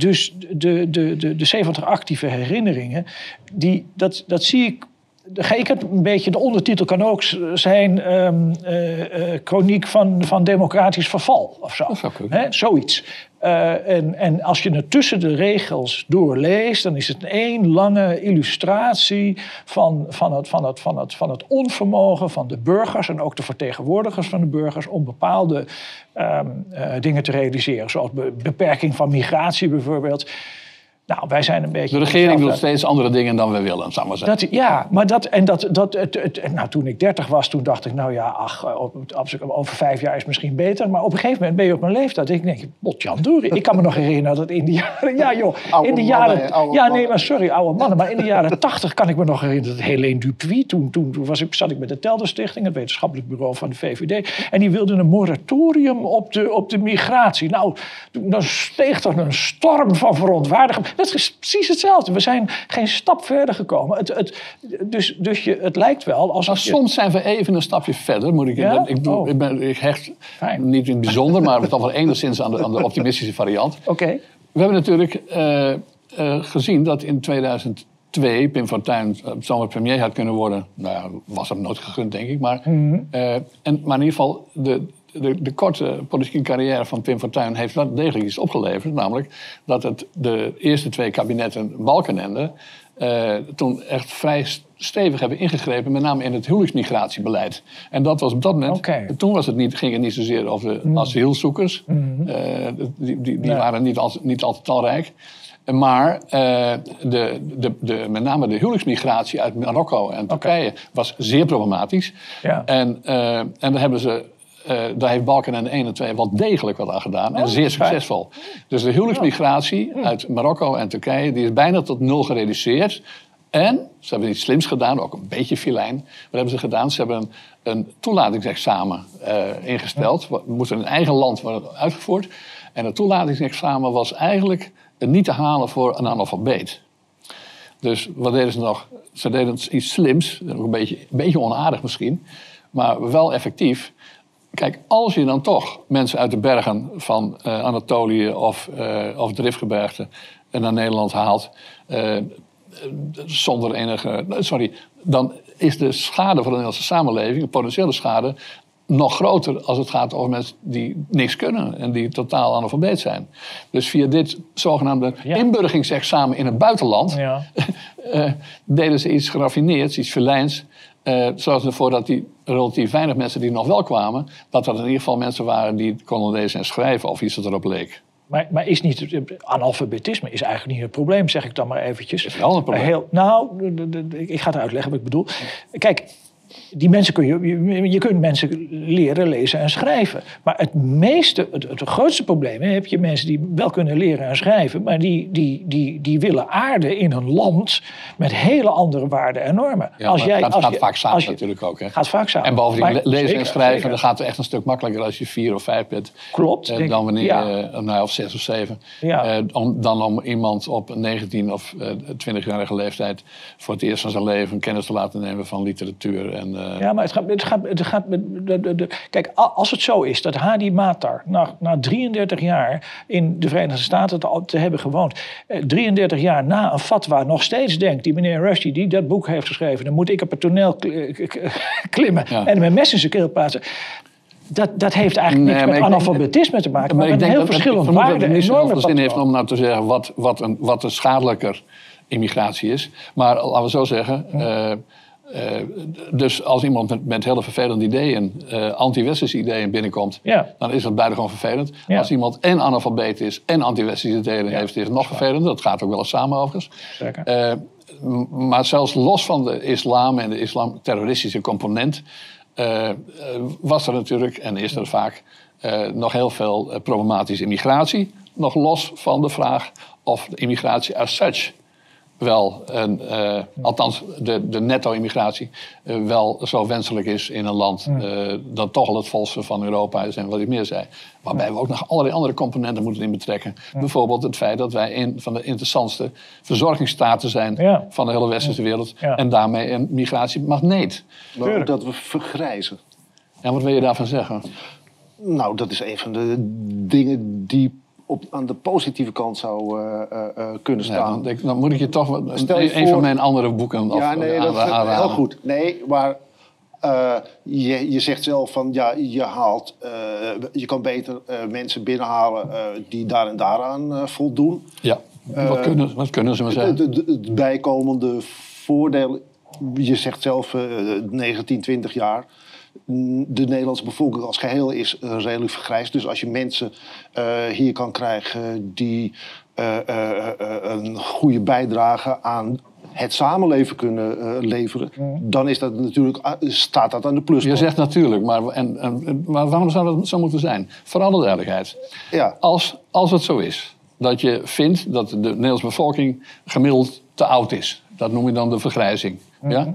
dus de, de, de, de 70 actieve herinneringen, die, dat, dat zie ik. Het een beetje, de ondertitel kan ook zijn ehm eh, eh, chroniek van, van democratisch verval of zo. Dat zoiets. Uh, en, en als je het tussen de regels doorleest, dan is het één lange illustratie van, van, het, van, het, van, het, van het onvermogen van de burgers en ook de vertegenwoordigers van de burgers om bepaalde um, uh, dingen te realiseren. Zoals beperking van migratie bijvoorbeeld. Nou, wij zijn een beetje. De regering doet steeds andere dingen dan we willen, zou maar zeggen. Dat, ja, maar dat. En dat. dat het, het, nou, toen ik dertig was, toen dacht ik, nou ja, ach, over vijf jaar is misschien beter. Maar op een gegeven moment ben je op mijn leeftijd. Ik denk, Jan Doeri. Ik kan me nog herinneren dat in de jaren. <laughs> Ja, joh. Oude in de mannen, jaren. oude ja, nee, mannen. maar sorry, oude mannen. Maar in de jaren <laughs> tachtig kan ik me nog herinneren dat Helene Dupuy. Toen, toen, toen was ik, zat ik met de Telder Stichting, het wetenschappelijk bureau van de VVD. En die wilden een moratorium op de, op de migratie. Nou, toen- dan steeg er een storm van verontwaardiging. Dat is precies hetzelfde. We zijn geen stap verder gekomen. Het, het, dus dus je, het lijkt wel alsof Nou, je... soms zijn we even een stapje verder, moet ik Ja? ik, doe, Oh. ik, ben, ik hecht Fijn. niet in het bijzonder, maar toch wel enigszins aan de, aan de optimistische variant. Oké. We hebben natuurlijk eh, eh, gezien dat in 2002 Pim Fortuyn eh, zomaar premier had kunnen worden. Nou ja, was hem nooit gegund, denk ik. Maar, eh, en, maar in ieder geval, de, de, de korte politieke carrière van Pim Fortuyn heeft wel degelijk iets opgeleverd. Namelijk dat het de eerste twee kabinetten Balkenende eh, toen echt vrij stevig hebben ingegrepen, met name in het huwelijksmigratiebeleid. En dat was op dat moment, toen was het niet, ging het niet zozeer over de asielzoekers. Eh, die die, die waren niet, al, niet altijd talrijk. Maar eh, de, de, de, met name de huwelijksmigratie uit Marokko en Turkije was zeer problematisch. Ja. En, eh, en daar, hebben ze, eh, daar heeft Balken en 1 en 2 wel degelijk wat aan gedaan. en Oh, zeer succesvol. Dus de huwelijksmigratie uit Marokko en Turkije die is bijna tot nul gereduceerd. En ze hebben iets slims gedaan, ook een beetje filijn. Wat hebben ze gedaan? Ze hebben een, een toelatingsexamen eh, ingesteld. Het moest in eigen land worden uitgevoerd. En het toelatingsexamen was eigenlijk niet te halen voor een analfabeet. Dus wat deden ze nog? Ze deden iets slims, een beetje, een beetje onaardig misschien, maar wel effectief. Kijk, als je dan toch mensen uit de bergen van eh, Anatolië of, eh of Driftgebergte naar Nederland haalt, eh, zonder enige. Sorry, dan is de schade voor de Nederlandse samenleving, de potentiële schade, nog groter als het gaat over mensen die niks kunnen en die totaal analfabeet zijn. Dus via dit zogenaamde Ja. inburgingsexamen in het buitenland Ja. <laughs> eh, deden ze iets geraffineerds, iets verlijns. Eh zorgden ervoor dat die relatief weinig mensen die nog wel kwamen, dat dat in ieder geval mensen waren die konden lezen en schrijven of iets dat erop leek. Maar, maar is niet, analfabetisme is eigenlijk niet het probleem, zeg ik dan maar eventjes. Is wel een probleem. Heel, nou, ik ga het uitleggen wat ik bedoel. Kijk, die mensen kun je, je, je kunt mensen leren lezen en schrijven. Maar het meeste, het, het grootste probleem, hè, heb je mensen die wel kunnen leren en schrijven, maar die, die, die, die willen aarden in een land met hele andere waarden en normen. Ja, maar dat gaat vaak samen natuurlijk ook. Hè? Gaat vaak samen. En bovendien Maar lezen zeker, en schrijven, dan gaat het echt een stuk makkelijker als je vier of vijf bent. Klopt, eh, dan wanneer Ja. je, eh, nou, of zes of zeven. Ja. Eh, om, dan om iemand op 19 of eh 20-jarige leeftijd voor het eerst van zijn leven kennis te laten nemen van literatuur. En, eh, Ja, maar het gaat, het gaat, het gaat de, de, de- kijk, als het zo is dat Hadi Matar na, na 33 jaar in de Verenigde Staten te, te hebben gewoond, eh, 33 jaar na een fatwa nog steeds denkt, die meneer Rushdie die dat boek heeft geschreven, dan moet ik op het toneel <laughs> klimmen Ja. en mijn mes in zijn keel plaatsen. Dat, dat heeft eigenlijk Nee, niks met denk- analfabetisme te maken, maar, met denk heel dat vermoed dat waarden het en niet zo normen. veel zin heeft om nou te zeggen wat, wat, een, wat een schadelijker immigratie is. Maar laten we zo zeggen. eh, eh, dus als iemand met, met hele vervelende ideeën, eh anti-westerse ideeën binnenkomt, Ja. dan is dat buitengewoon vervelend. Ja. Als iemand en analfabeet is en anti-westerse ideeën heeft, is het nog vervelender. Dat gaat ook wel eens samen overigens. Eh, maar zelfs los van de islam en de islam-terroristische component, was er natuurlijk, en is er vaak, nog heel veel problematische immigratie. Nog los van de vraag of de immigratie as such wel, een, eh, althans de, de netto-immigratie, eh, wel zo wenselijk is in een land eh, dat toch al het volste van Europa is en wat ik meer zei. Waarbij we ook nog allerlei andere componenten moeten in betrekken. Bijvoorbeeld het feit dat wij een van de interessantste verzorgingsstaten zijn Ja. van de hele westerse wereld. Ja. En daarmee een migratiemagneet. Maar ook dat we vergrijzen. En wat wil je daarvan zeggen? Nou, dat is een van de dingen die op, aan de positieve kant zou eh, eh, eh, kunnen staan. dan, moet ik je toch wat- Stel je een, een voor- van mijn andere boeken of, ja, nee, aan- dat is aanraden. heel goed. Nee, maar Uh, je, je zegt zelf van ja, je haalt, uh, je kan beter uh, mensen binnenhalen die daar en daaraan voldoen. Ja, wat, kunnen, wat kunnen ze maar zeggen? Het, bijkomende voordeel, je zegt zelf 19, 20 jaar de Nederlandse bevolking als geheel is redelijk vergrijsd. Dus als je mensen uh, hier kan krijgen die uh, een goede bijdrage aan het samenleven kunnen leveren, dan is dat natuurlijk, staat dat aan de plus. Je zegt natuurlijk, maar, en, en, maar waarom zou dat zo moeten zijn? Voor alle duidelijkheid. Ja. Als, als het zo is dat je vindt dat de Nederlandse bevolking gemiddeld te oud is, dat noem je dan de vergrijzing. Ja?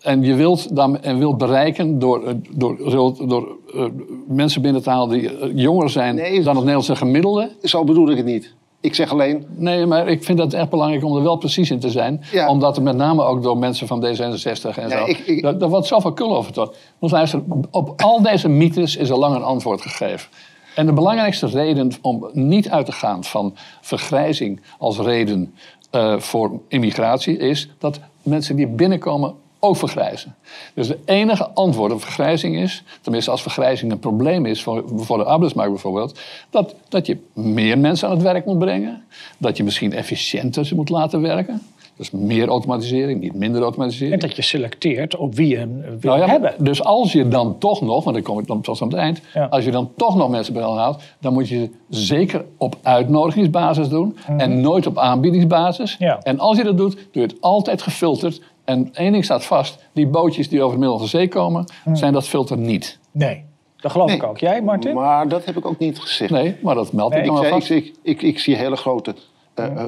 En je wilt, dan, en wilt bereiken door, eh, door, door, door uh, mensen binnen te halen die eh, jonger zijn dan het Nederlandse gemiddelde. Zo bedoel ik het niet. Ik zeg alleen. Nee, maar ik vind het echt belangrijk om er wel precies in te zijn. Ja. Omdat er met name ook door mensen van D66 en zo. Ik, ik... Daar, wordt zoveel kul over tot. Want luister, op al deze mythes is al lang een antwoord gegeven. En de belangrijkste reden om niet uit te gaan van vergrijzing als reden uh, voor immigratie is dat mensen die binnenkomen ook vergrijzen. Dus de enige antwoord op vergrijzing is, tenminste als vergrijzing een probleem is voor, voor de arbeidsmarkt bijvoorbeeld, dat, dat je meer mensen aan het werk moet brengen, dat je misschien efficiënter ze moet laten werken. Dus meer automatisering, niet minder automatisering. En dat je selecteert op wie je wil nou hebben. Dus als je dan toch nog, want dan kom ik dan pas aan het eind. Als je dan toch nog mensen bij haalt, dan moet je ze zeker op uitnodigingsbasis doen. Mhm. En nooit op aanbiedingsbasis. En als je dat doet, doe je het altijd gefilterd en één ding staat vast: die bootjes die over de Middellandse Zee komen, hmm. zijn dat filter niet. Nee. Dat geloof ik ook. Jij, Martin? Maar dat heb ik ook niet gezegd. Nee, maar dat meld ik dan wel vast. Ik, ik, ik, zie hele grote uh,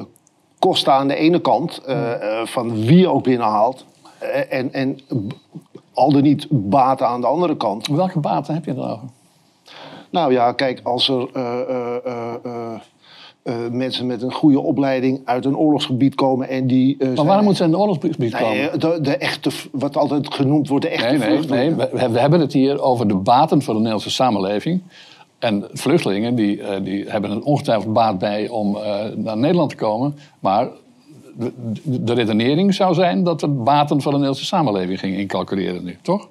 kosten aan de ene kant, uh, van wie ook binnenhaalt. en, en al dan niet baten aan de andere kant. Welke baten heb je dan over? Nou ja, kijk, als er uh, mensen met een goede opleiding uit een oorlogsgebied komen en die. Uh, maar waarom moeten ze in een oorlogsgebied komen? de, de, echte, wat altijd genoemd wordt, de echte nee, nee, Nee, we, we, hebben het hier over de baten voor de Nederlandse samenleving. En vluchtelingen die, uh, die hebben er ongetwijfeld baat bij om naar Nederland te komen. Maar de, de, redenering zou zijn dat we baten voor de Nederlandse samenleving gingen incalculeren nu, toch?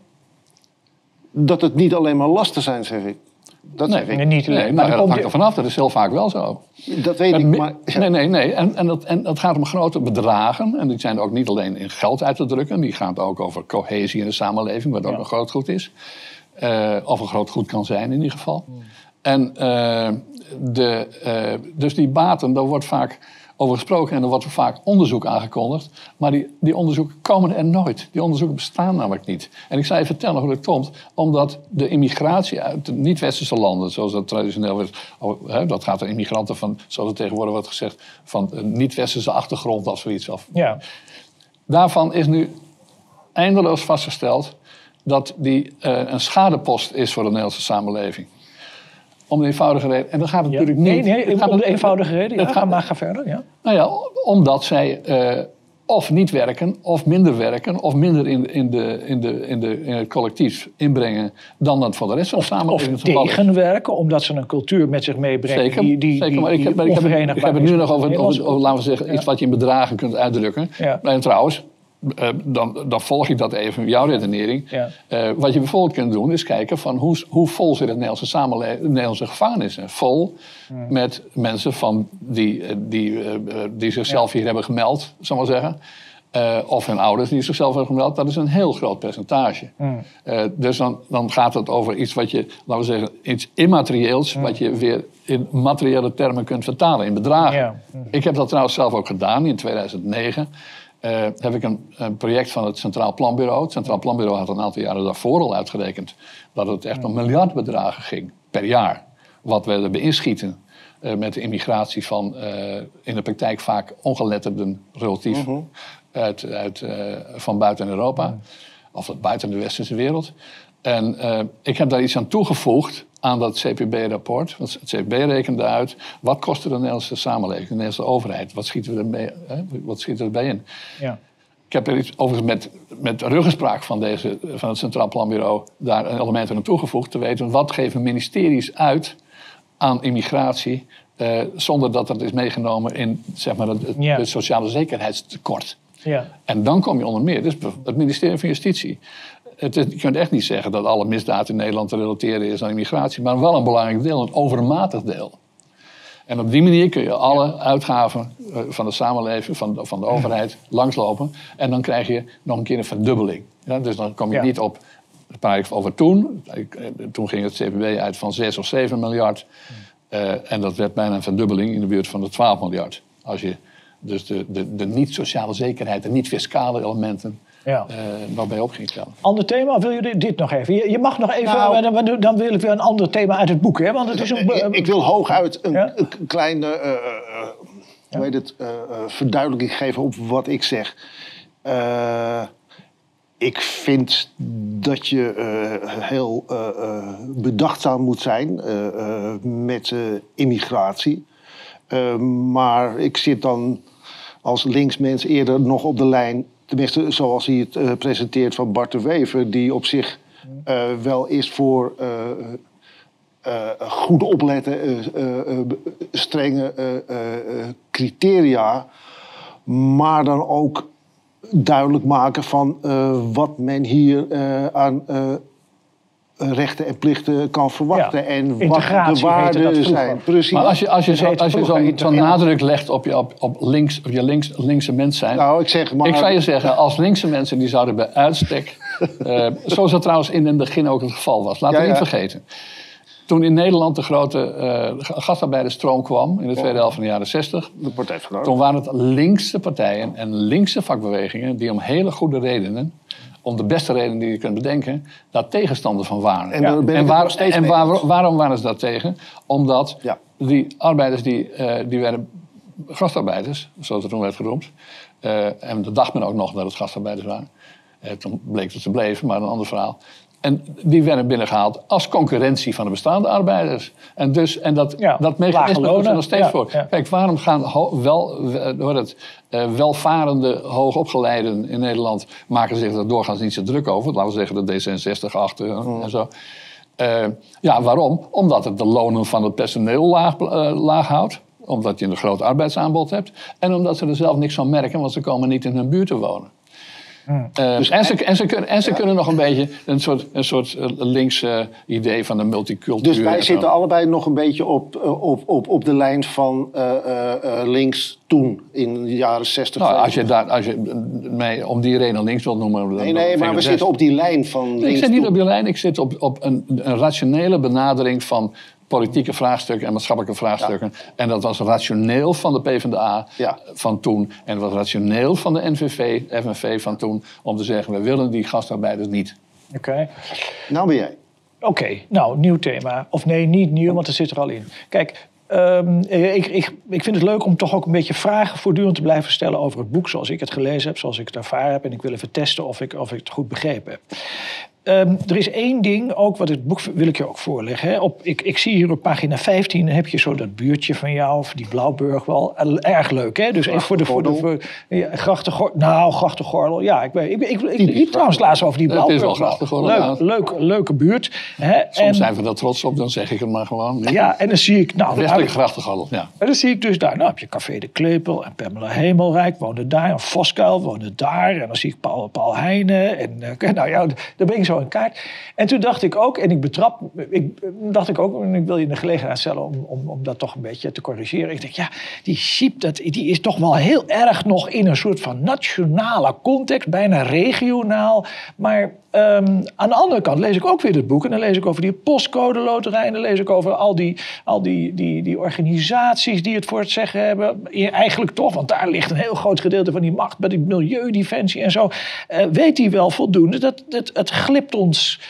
Dat het niet alleen maar lasten zijn, zeg ik. Dat nee, ik. Niet nee, maar, dat hangt er vanaf. Dat is heel vaak wel zo. Dat weet ik, maar... Nee, nee, nee. En, en, dat, en dat gaat om grote bedragen. En die zijn ook niet alleen in geld uit te drukken. Die gaan ook over cohesie in de samenleving, wat ook een groot goed is. Uh, of een groot goed kan zijn in ieder geval. Hmm. En uh, de, uh, dus die baten, daar wordt vaak over gesproken en er wordt vaak onderzoek aangekondigd. Maar die, die onderzoeken komen er nooit. Die onderzoeken bestaan namelijk niet. En ik zal je vertellen hoe dat komt. Omdat de immigratie uit de niet-westerse landen, zoals dat traditioneel werd, oh, dat gaat er immigranten van, zoals het tegenwoordig wordt gezegd, van een niet-westerse achtergrond of zoiets. Of, ja. Daarvan is nu eindeloos vastgesteld dat die uh, een schadepost is voor de Nederlandse samenleving. Om de eenvoudige reden. En dat gaat natuurlijk niet. Nee, nee om de eenvoudige reden. Ja, gaat, maar ga verder. Ja. Nou ja, omdat zij uh, of niet werken, of minder werken, of minder in, in, de, in, de, in, de, in het collectief inbrengen dan dat voor de rest van de samenleving. Of tegenwerken, omdat ze een cultuur met zich meebrengen. Zeker, die, die, zeker maar ik heb, ik heb, ik heb het nu nog over, over, over, laten we zeggen, iets wat je in bedragen kunt uitdrukken. Ja. En trouwens, uh, dan, dan, volg ik dat even, jouw redenering. Ja. Uh, wat je bijvoorbeeld kunt doen, is kijken van hoe, hoe vol zit het Nederlandse samenleving, Nederlandse gevangenissen. Vol mm. met mensen van die, eh, die, uh, die zichzelf ja. hier hebben gemeld, zal maar zeggen. of hun ouders die zichzelf hebben gemeld. Dat is een heel groot percentage. Mm. dus dan, dan gaat het over iets wat je, laten we zeggen, iets immaterieels, mm. wat je weer in materiële termen kunt vertalen, in bedragen. Ik heb dat trouwens zelf ook gedaan in 2009. Uh, heb ik een, een, project van het Centraal Planbureau. Het Centraal Planbureau had een aantal jaren daarvoor al uitgerekend dat het echt om miljardbedragen ging per jaar. Wat we erbij inschieten uh, met de immigratie van uh, in de praktijk vaak ongeletterden relatief -huh. uit, uit, van buiten Europa. -huh. Of buiten de westerse wereld. En ik heb daar iets aan toegevoegd aan dat CPB-rapport. Want het CPB rekende uit, wat kost de Nederlandse samenleving, de Nederlandse overheid? Wat schieten we ermee, hè? Wat schieten erbij in? Ja. Ik heb er iets, overigens met, met ruggespraak van, deze, van het Centraal Planbureau daar een element aan toegevoegd. Te weten, wat geven ministeries uit aan immigratie... Eh, zonder dat dat is meegenomen in zeg maar, het, het sociale zekerheidstekort. Ja. En dan kom je onder meer, dus het ministerie van Justitie het je kunt echt niet zeggen dat alle misdaad in Nederland te relateren is aan immigratie, maar wel een belangrijk deel, een overmatig deel. En op die manier kun je alle uitgaven eh, van de samenleving, van de, van de overheid, langslopen. En dan krijg je nog een keer een verdubbeling. Ja, dus dan kom je Ja. niet op, praat ik over toen. Eh, Toen ging het CPB uit van 6 of 7 miljard. Eh, en dat werd bijna een verdubbeling in de buurt van de 12 miljard. Als je dus de, de, de niet-sociale zekerheid, de niet-fiscale elementen Ja. eh nog bij op ging tellen. Ander thema, wil je dit, nog even? Je, je mag nog even, Nou- dan, dan wil ik weer een ander thema uit het boek, hè? Want het is een... Ik, ik wil hooguit een, Ja? een kleine eh, eh, eh, hoe heet het, eh, eh, verduidelijking geven op wat ik zeg. Eh, ik vind dat je eh, heel eh, eh, bedachtzaam moet zijn eh, eh, met eh, immigratie. Eh, maar ik zit dan als linksmens eerder nog op de lijn, tenminste zoals hij het eh, presenteert van Bart de Wever, die op zich eh, wel is voor eh, goed opletten, strenge criteria, maar dan ook duidelijk maken van wat men hier aan rechten en plichten kan verwachten Ja, en wat de waarden zijn. Precies. Maar als je, als je, zo, als je zo'n nadruk legt op je, op, op links, op je links, linkse mens zijn. nou, ik zeg maar. ik zou je zeggen, als linkse mensen die zouden bij uitstek. <laughs> eh, zoals dat trouwens in het begin ook het geval was. Laten we niet vergeten. Toen in Nederland de grote eh gastarbeidersstroom kwam in de tweede helft van de jaren 60. de Partij. Toen waren het linkse partijen en linkse vakbewegingen die om hele goede redenen, om de beste redenen die je kunt bedenken, daar tegenstander van waren. En en waar- waar- waarom waren ze daar tegen? Omdat Ja. die arbeiders die, eh, die werden gastarbeiders, zoals het toen werd genoemd. Eh, en dat dacht men ook nog dat het gastarbeiders waren. Eh, toen bleek dat ze bleven, maar een ander verhaal. En die werden binnengehaald als concurrentie van de bestaande arbeiders. En, dus, en dat, Ja, dat mechanisme doet er nog steeds Ja, voor. ja. Kijk, waarom gaan wel, eh, het, eh, welvarende, hoogopgeleiden in Nederland... maken zich daar doorgaans niet zo druk over. Laten we zeggen de D66 achter en zo. Eh, ja, waarom? Omdat het de lonen van het personeel laag, laag houdt. Omdat je een groot arbeidsaanbod hebt. En omdat ze er zelf niks van merken, want ze komen niet in hun buurt te wonen. Eh, en, ze, en, ze kunnen, en ze kunnen nog een beetje een soort, een soort eh, links eh, idee van de multicultuur. Dus wij zitten allebei nog een beetje op, eh, op, op, op de lijn van links toen, in de jaren 60. Nou, als je, daar, als je mij om die reden links wilt noemen... dan- nee, maar we zitten op die lijn van Nee, links ik zit niet op die lijn, ik zit op, op een, een rationele benadering van politieke vraagstukken en maatschappelijke vraagstukken. En dat was rationeel van de PvdA Ja. van toen. En dat was rationeel van de NVV, FNV van toen. Om te zeggen, we willen die gastarbeiders niet. Oké. Nou ben jij. Oké, nou, nieuw thema. Of nee, niet nieuw, want het zit er al in. Kijk, ehm, eh, ik, ik, ik vind het leuk om toch ook een beetje vragen voortdurend te blijven stellen over het boek zoals ik het gelezen heb, zoals ik het ervaren heb. En ik wil even testen of ik, of ik het goed begrepen heb. Ehm, er is één ding, ook wat het boek wil ik je ook voorleggen. Hè. Op, ik, ik zie hier op pagina 15 heb je zo dat buurtje van jou, of die Blauwburg wel. Eh, Erg leuk, hè? Dus even voor de. Voor de voor, ja. Nou, Grachtengordel, ja. Ik, weet- ik, ik, ik, liep trouwens laatst over die Het is wel Blauwburg. Grachtengordel, Leuk, leuk, leuke buurt. Hè. Soms En- zijn we daar trots op, dan zeg ik het maar gewoon. <laughs> ja, en dan zie ik. Nou, nou, grachtengordel, ja. en dan zie ik dus daar. Nou heb je Café de Klepel en Pamela Hemelrijk woonde daar. En Voskuil woonde daar. En dan zie ik Paul, Paul Heijnen. En eh, <laughs> nou ja, daar ben ik zo in kaart. En toen dacht ik ook, en ik betrap, ik, dacht ik ook, en ik wil je de gelegenheid stellen om, om, om dat toch een beetje te corrigeren. Ik denk, ja, die dat, die is toch wel heel erg nog in een soort van nationale context, bijna regionaal. Maar ehm, aan de andere kant lees ik ook weer het boek. En dan lees ik over die postcode loterij. En dan lees ik over al die, al die, die, die organisaties die het voor het zeggen hebben. Eigenlijk toch, want daar ligt een heel groot gedeelte van die macht bij die milieudefensie en zo. Eh, weet hij wel voldoende dat het, het glipt ons.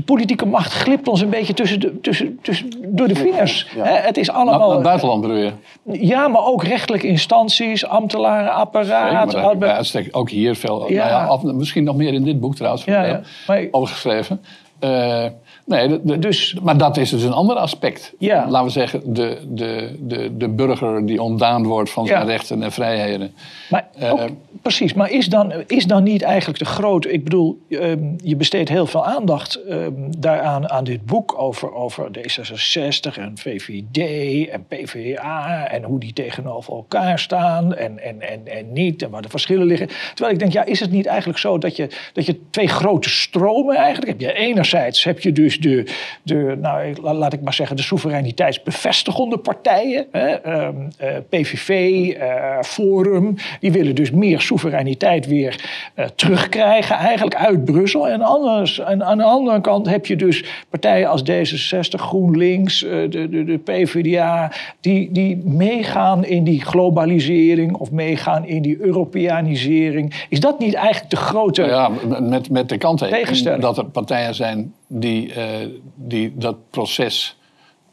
De politieke macht glipt ons een beetje tussen de, tussen, tussen, door de vingers. Ja. Het is allemaal. naar het buitenland bedoel je? Ja, maar ook rechtelijke instanties, maar arbeid- bij uitstek ook hier veel. Ja. Nou ja, af- misschien nog meer in dit boek trouwens. Ja, eh, ja. Maar- Over geschreven. Eh, nee, de- de- Dus- maar dat is dus een ander aspect. Ja. Laten we zeggen, de, de, de, de burger die ontdaan wordt van zijn Ja. rechten en vrijheden. Maar Eh, ook- precies, maar is dan, is dan niet eigenlijk de grote... Ik bedoel, ehm, je besteedt heel veel aandacht ehm, daaraan aan dit boek over, over D66 en VVD en PvdA... en hoe die tegenover elkaar staan en, en, en, en niet en waar de verschillen liggen. Terwijl ik denk, ja, is het niet eigenlijk zo dat je, dat je twee grote stromen eigenlijk hebt? Je, enerzijds heb je dus de, de nou, laat ik maar zeggen, de soevereiniteitsbevestigende partijen. Hè, ehm, eh, PVV, uh, Forum, die willen dus meer soevereiniteit weer uh, terugkrijgen, eigenlijk uit Brussel. En, anders, en aan de andere kant heb je dus partijen als D66, GroenLinks, de, de, de PvdA, die, die meegaan in die globalisering of meegaan in die Europeanisering. Is dat niet eigenlijk de grote ja, met, met de kanttekening dat er partijen zijn die, die dat proces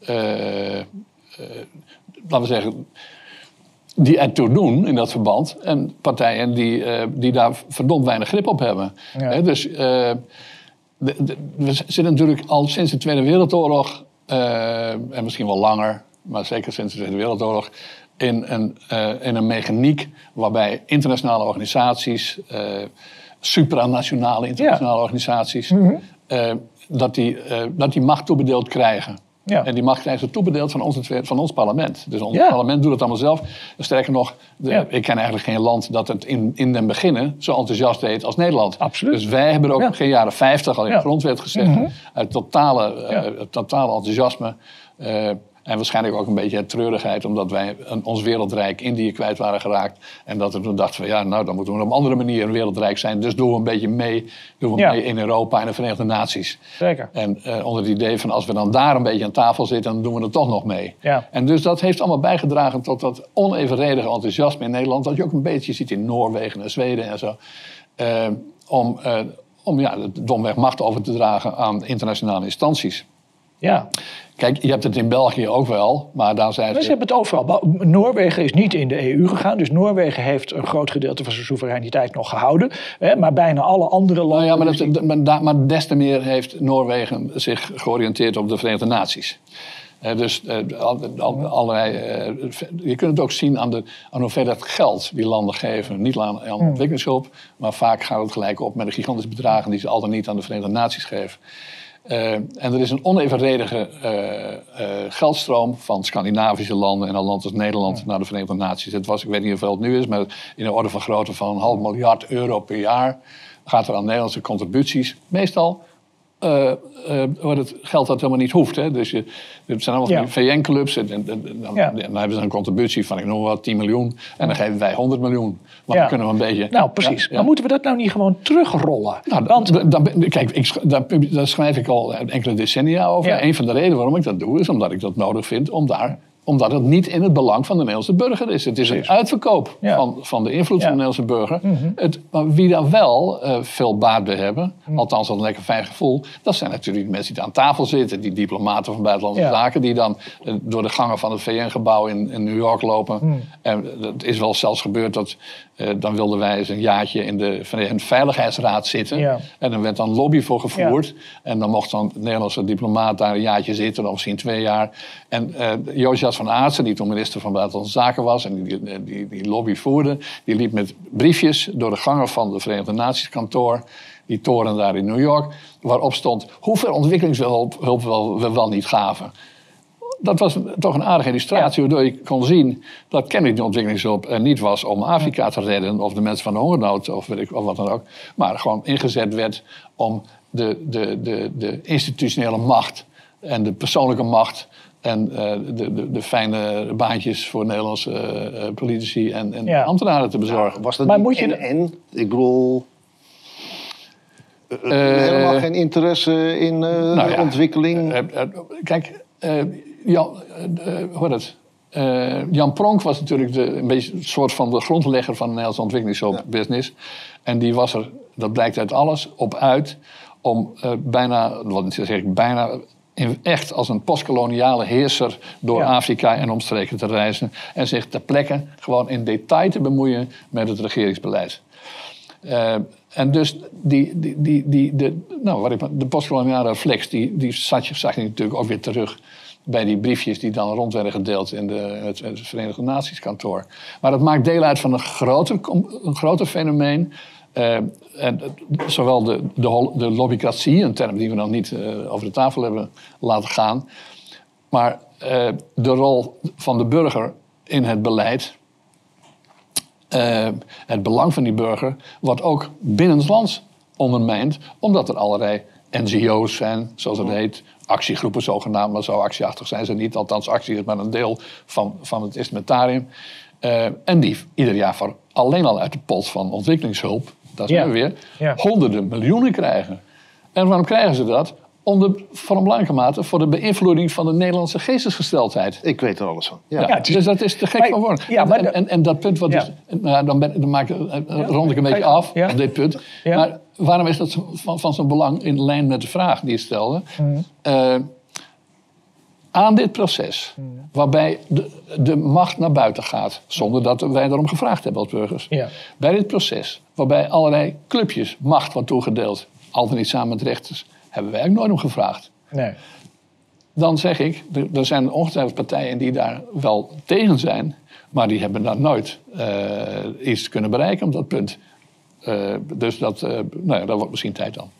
uh, laten we zeggen, die ertoe doen in dat verband. En partijen die, die daar verdomd weinig grip op hebben. Ja. dus de, de, we zitten natuurlijk al sinds de Tweede Wereldoorlog, en misschien wel langer, maar zeker sinds de Tweede Wereldoorlog, in een, in een mechaniek waarbij internationale organisaties, supranationale internationale ja. organisaties, mm -hmm. Dat, die, dat die macht toebedeeld krijgen. Ja. En die macht krijgen ze toebedeeld van ons, van ons parlement. Dus ons parlement doet het allemaal zelf. Sterker nog, de, ik ken eigenlijk geen land dat het in, in den beginnen zo enthousiast deed als Nederland. Absoluut. Dus wij hebben er ook geen jaren 50 al in de grondwet gezegd. -hmm. Uit totale, uh, totale enthousiasme. Uh, en waarschijnlijk ook een beetje treurigheid, omdat wij een, ons wereldrijk Indië kwijt waren geraakt. En dat we toen dachten van ja, nou dan moeten we op een andere manier een wereldrijk zijn. Dus doen we een beetje mee, doen we mee in Europa en de Verenigde Naties. Zeker. En uh, onder het idee van als we dan daar een beetje aan tafel zitten, dan doen we er toch nog mee. Ja. En dus dat heeft allemaal bijgedragen tot dat onevenredige enthousiasme in Nederland. Dat je ook een beetje ziet in Noorwegen en Zweden en zo. Uh, om, uh, om ja, domweg macht over te dragen aan internationale instanties. Ja. Kijk, je hebt het in België ook wel, maar daar zijn ze... Ze hebben het overal. Noorwegen is niet in de EU gegaan, dus Noorwegen heeft een groot gedeelte van zijn soevereiniteit nog gehouden. Hè, maar bijna alle andere landen... Nou ja, maar, dat, maar des te meer heeft Noorwegen zich georiënteerd op de Verenigde Naties. Uh, dus uh, al, allerlei, uh, je kunt het ook zien aan, de, aan hoeveel geld die landen geven. Niet aan, aan ontwikkelingshulp, maar vaak gaat het gelijk op met de gigantische bedragen die ze altijd niet aan de Verenigde Naties geven. Uh, en er is een onevenredige uh, uh, geldstroom van Scandinavische landen en een land als Nederland naar de Verenigde Naties. Het was, ik weet niet hoeveel het nu is, maar in de orde van grootte van een half miljard euro per jaar gaat er aan Nederlandse contributies. Meestal uh, uh, het geld dat helemaal niet hoeft. Hè. Dus je, het zijn allemaal ja. VN-clubs. En, en, en, dan, ja. dan, hebben ze een contributie van, ik noem wat, 10 miljoen. En dan geven wij 100 miljoen. Maar ja. dan kunnen we een beetje... Nou, precies. Maar moeten we dat nou niet gewoon terugrollen? Nou, Want... dan, kijk, ik, daar, daar, schrijf ik al enkele decennia over. Een van de redenen waarom ik dat doe, is omdat ik dat nodig vind om daar omdat het niet in het belang van de Nederlandse burger is. Het is een uitverkoop van, van de invloed van de Nederlandse burger. Mhm. het, maar wie daar wel uh, veel baat bij hebben, mm. althans een lekker fijn gevoel, dat zijn natuurlijk de mensen die aan tafel zitten, die diplomaten van buitenlandse zaken, die dan uh, door de gangen van het VN-gebouw in, in, New York lopen. Mm. En het is wel zelfs gebeurd dat uh, dan wilden wij eens een jaartje in de Verenigde Veiligheidsraad zitten. Ja. En dan werd dan lobby voor gevoerd. Ja. En dan mocht dan de Nederlandse diplomaat daar een jaartje zitten, of misschien twee jaar. En uh, Josias van Aartsen, die toen minister van Buitenlandse Zaken was en die, die, die lobby voerde, die liep met briefjes door de gangen van de Verenigde Naties kantoor die toren daar in New York, waarop stond hoeveel ontwikkelingshulp we wel, wel niet gaven dat was toch een aardige illustratie, waardoor je kon zien dat kennelijk de ontwikkelingshulp er niet was om Afrika te redden of de mensen van de hongernood of, weet ik, of wat dan ook, maar gewoon ingezet werd om de, de, de, de institutionele macht en de persoonlijke macht en uh, de, de, de, fijne baantjes voor Nederlandse uh, politici en, en ja. ambtenaren te bezorgen. was dat maar moet je en, en? Ik bedoel. Uh, helemaal geen interesse in nou ja, ontwikkeling. kijk, Jan, uh, het? Uh, Jan Pronk was natuurlijk de, een beetje een soort van de grondlegger van de Nederlandse ontwikkelingshulpbusiness. Ja. En die was er, dat blijkt uit alles, op uit om uh, bijna, wat zeg ik, bijna in, echt als een postkoloniale heerser door ja. Afrika en omstreken te reizen. En zich ter plekke gewoon in detail te bemoeien met het regeringsbeleid. Uh, en dus die, die, die, die, de, nou, wat ik, de postkoloniale reflex, die, die zag je natuurlijk ook weer terug bij die briefjes die dan rond werden gedeeld in de, het, het Verenigde Naties kantoor. Maar het maakt deel uit van een groter, een groter fenomeen. Uh, en, zowel de, de, de, lobbycratie, een term die we nog niet uh, over de tafel hebben laten gaan, maar uh, de rol van de burger in het beleid, het belang van die burger, wordt ook binnenlands ondermijnd, omdat er allerlei NGO's zijn, zoals het heet, actiegroepen zogenaamd, maar zo actieachtig zijn ze niet. Althans, actie is maar een deel van, van het instrumentarium. Uh, en die ieder jaar voor alleen al uit de pot van ontwikkelingshulp, dat zijn we weer, honderden miljoenen krijgen. En waarom krijgen ze dat? Voor een belangrijke mate voor de beïnvloeding van de Nederlandse geestesgesteldheid. Ik weet er alles van. Ja, dus dat is te gek van woorden. Ja, maar en, en, en, dat punt, wat is, nou, dan, ben, dan maak, rond ik een beetje af, op dit punt. Maar waarom is dat van, van zo'n belang in lijn met de vraag die je stelde? Mm. Uh, aan dit proces, mm. waarbij de, de, macht naar buiten gaat, zonder dat wij daarom gevraagd hebben als burgers. Ja. Bij dit proces, waarbij allerlei clubjes macht wordt toegedeeld, altijd niet samen met rechters, hebben wij ook nooit om gevraagd. Nee. Dan zeg ik, er zijn ongetwijfeld partijen die daar wel tegen zijn, maar die hebben daar nooit uh, iets kunnen bereiken op dat punt. Uh, dus dat, uh, nou ja, dat wordt misschien tijd dan.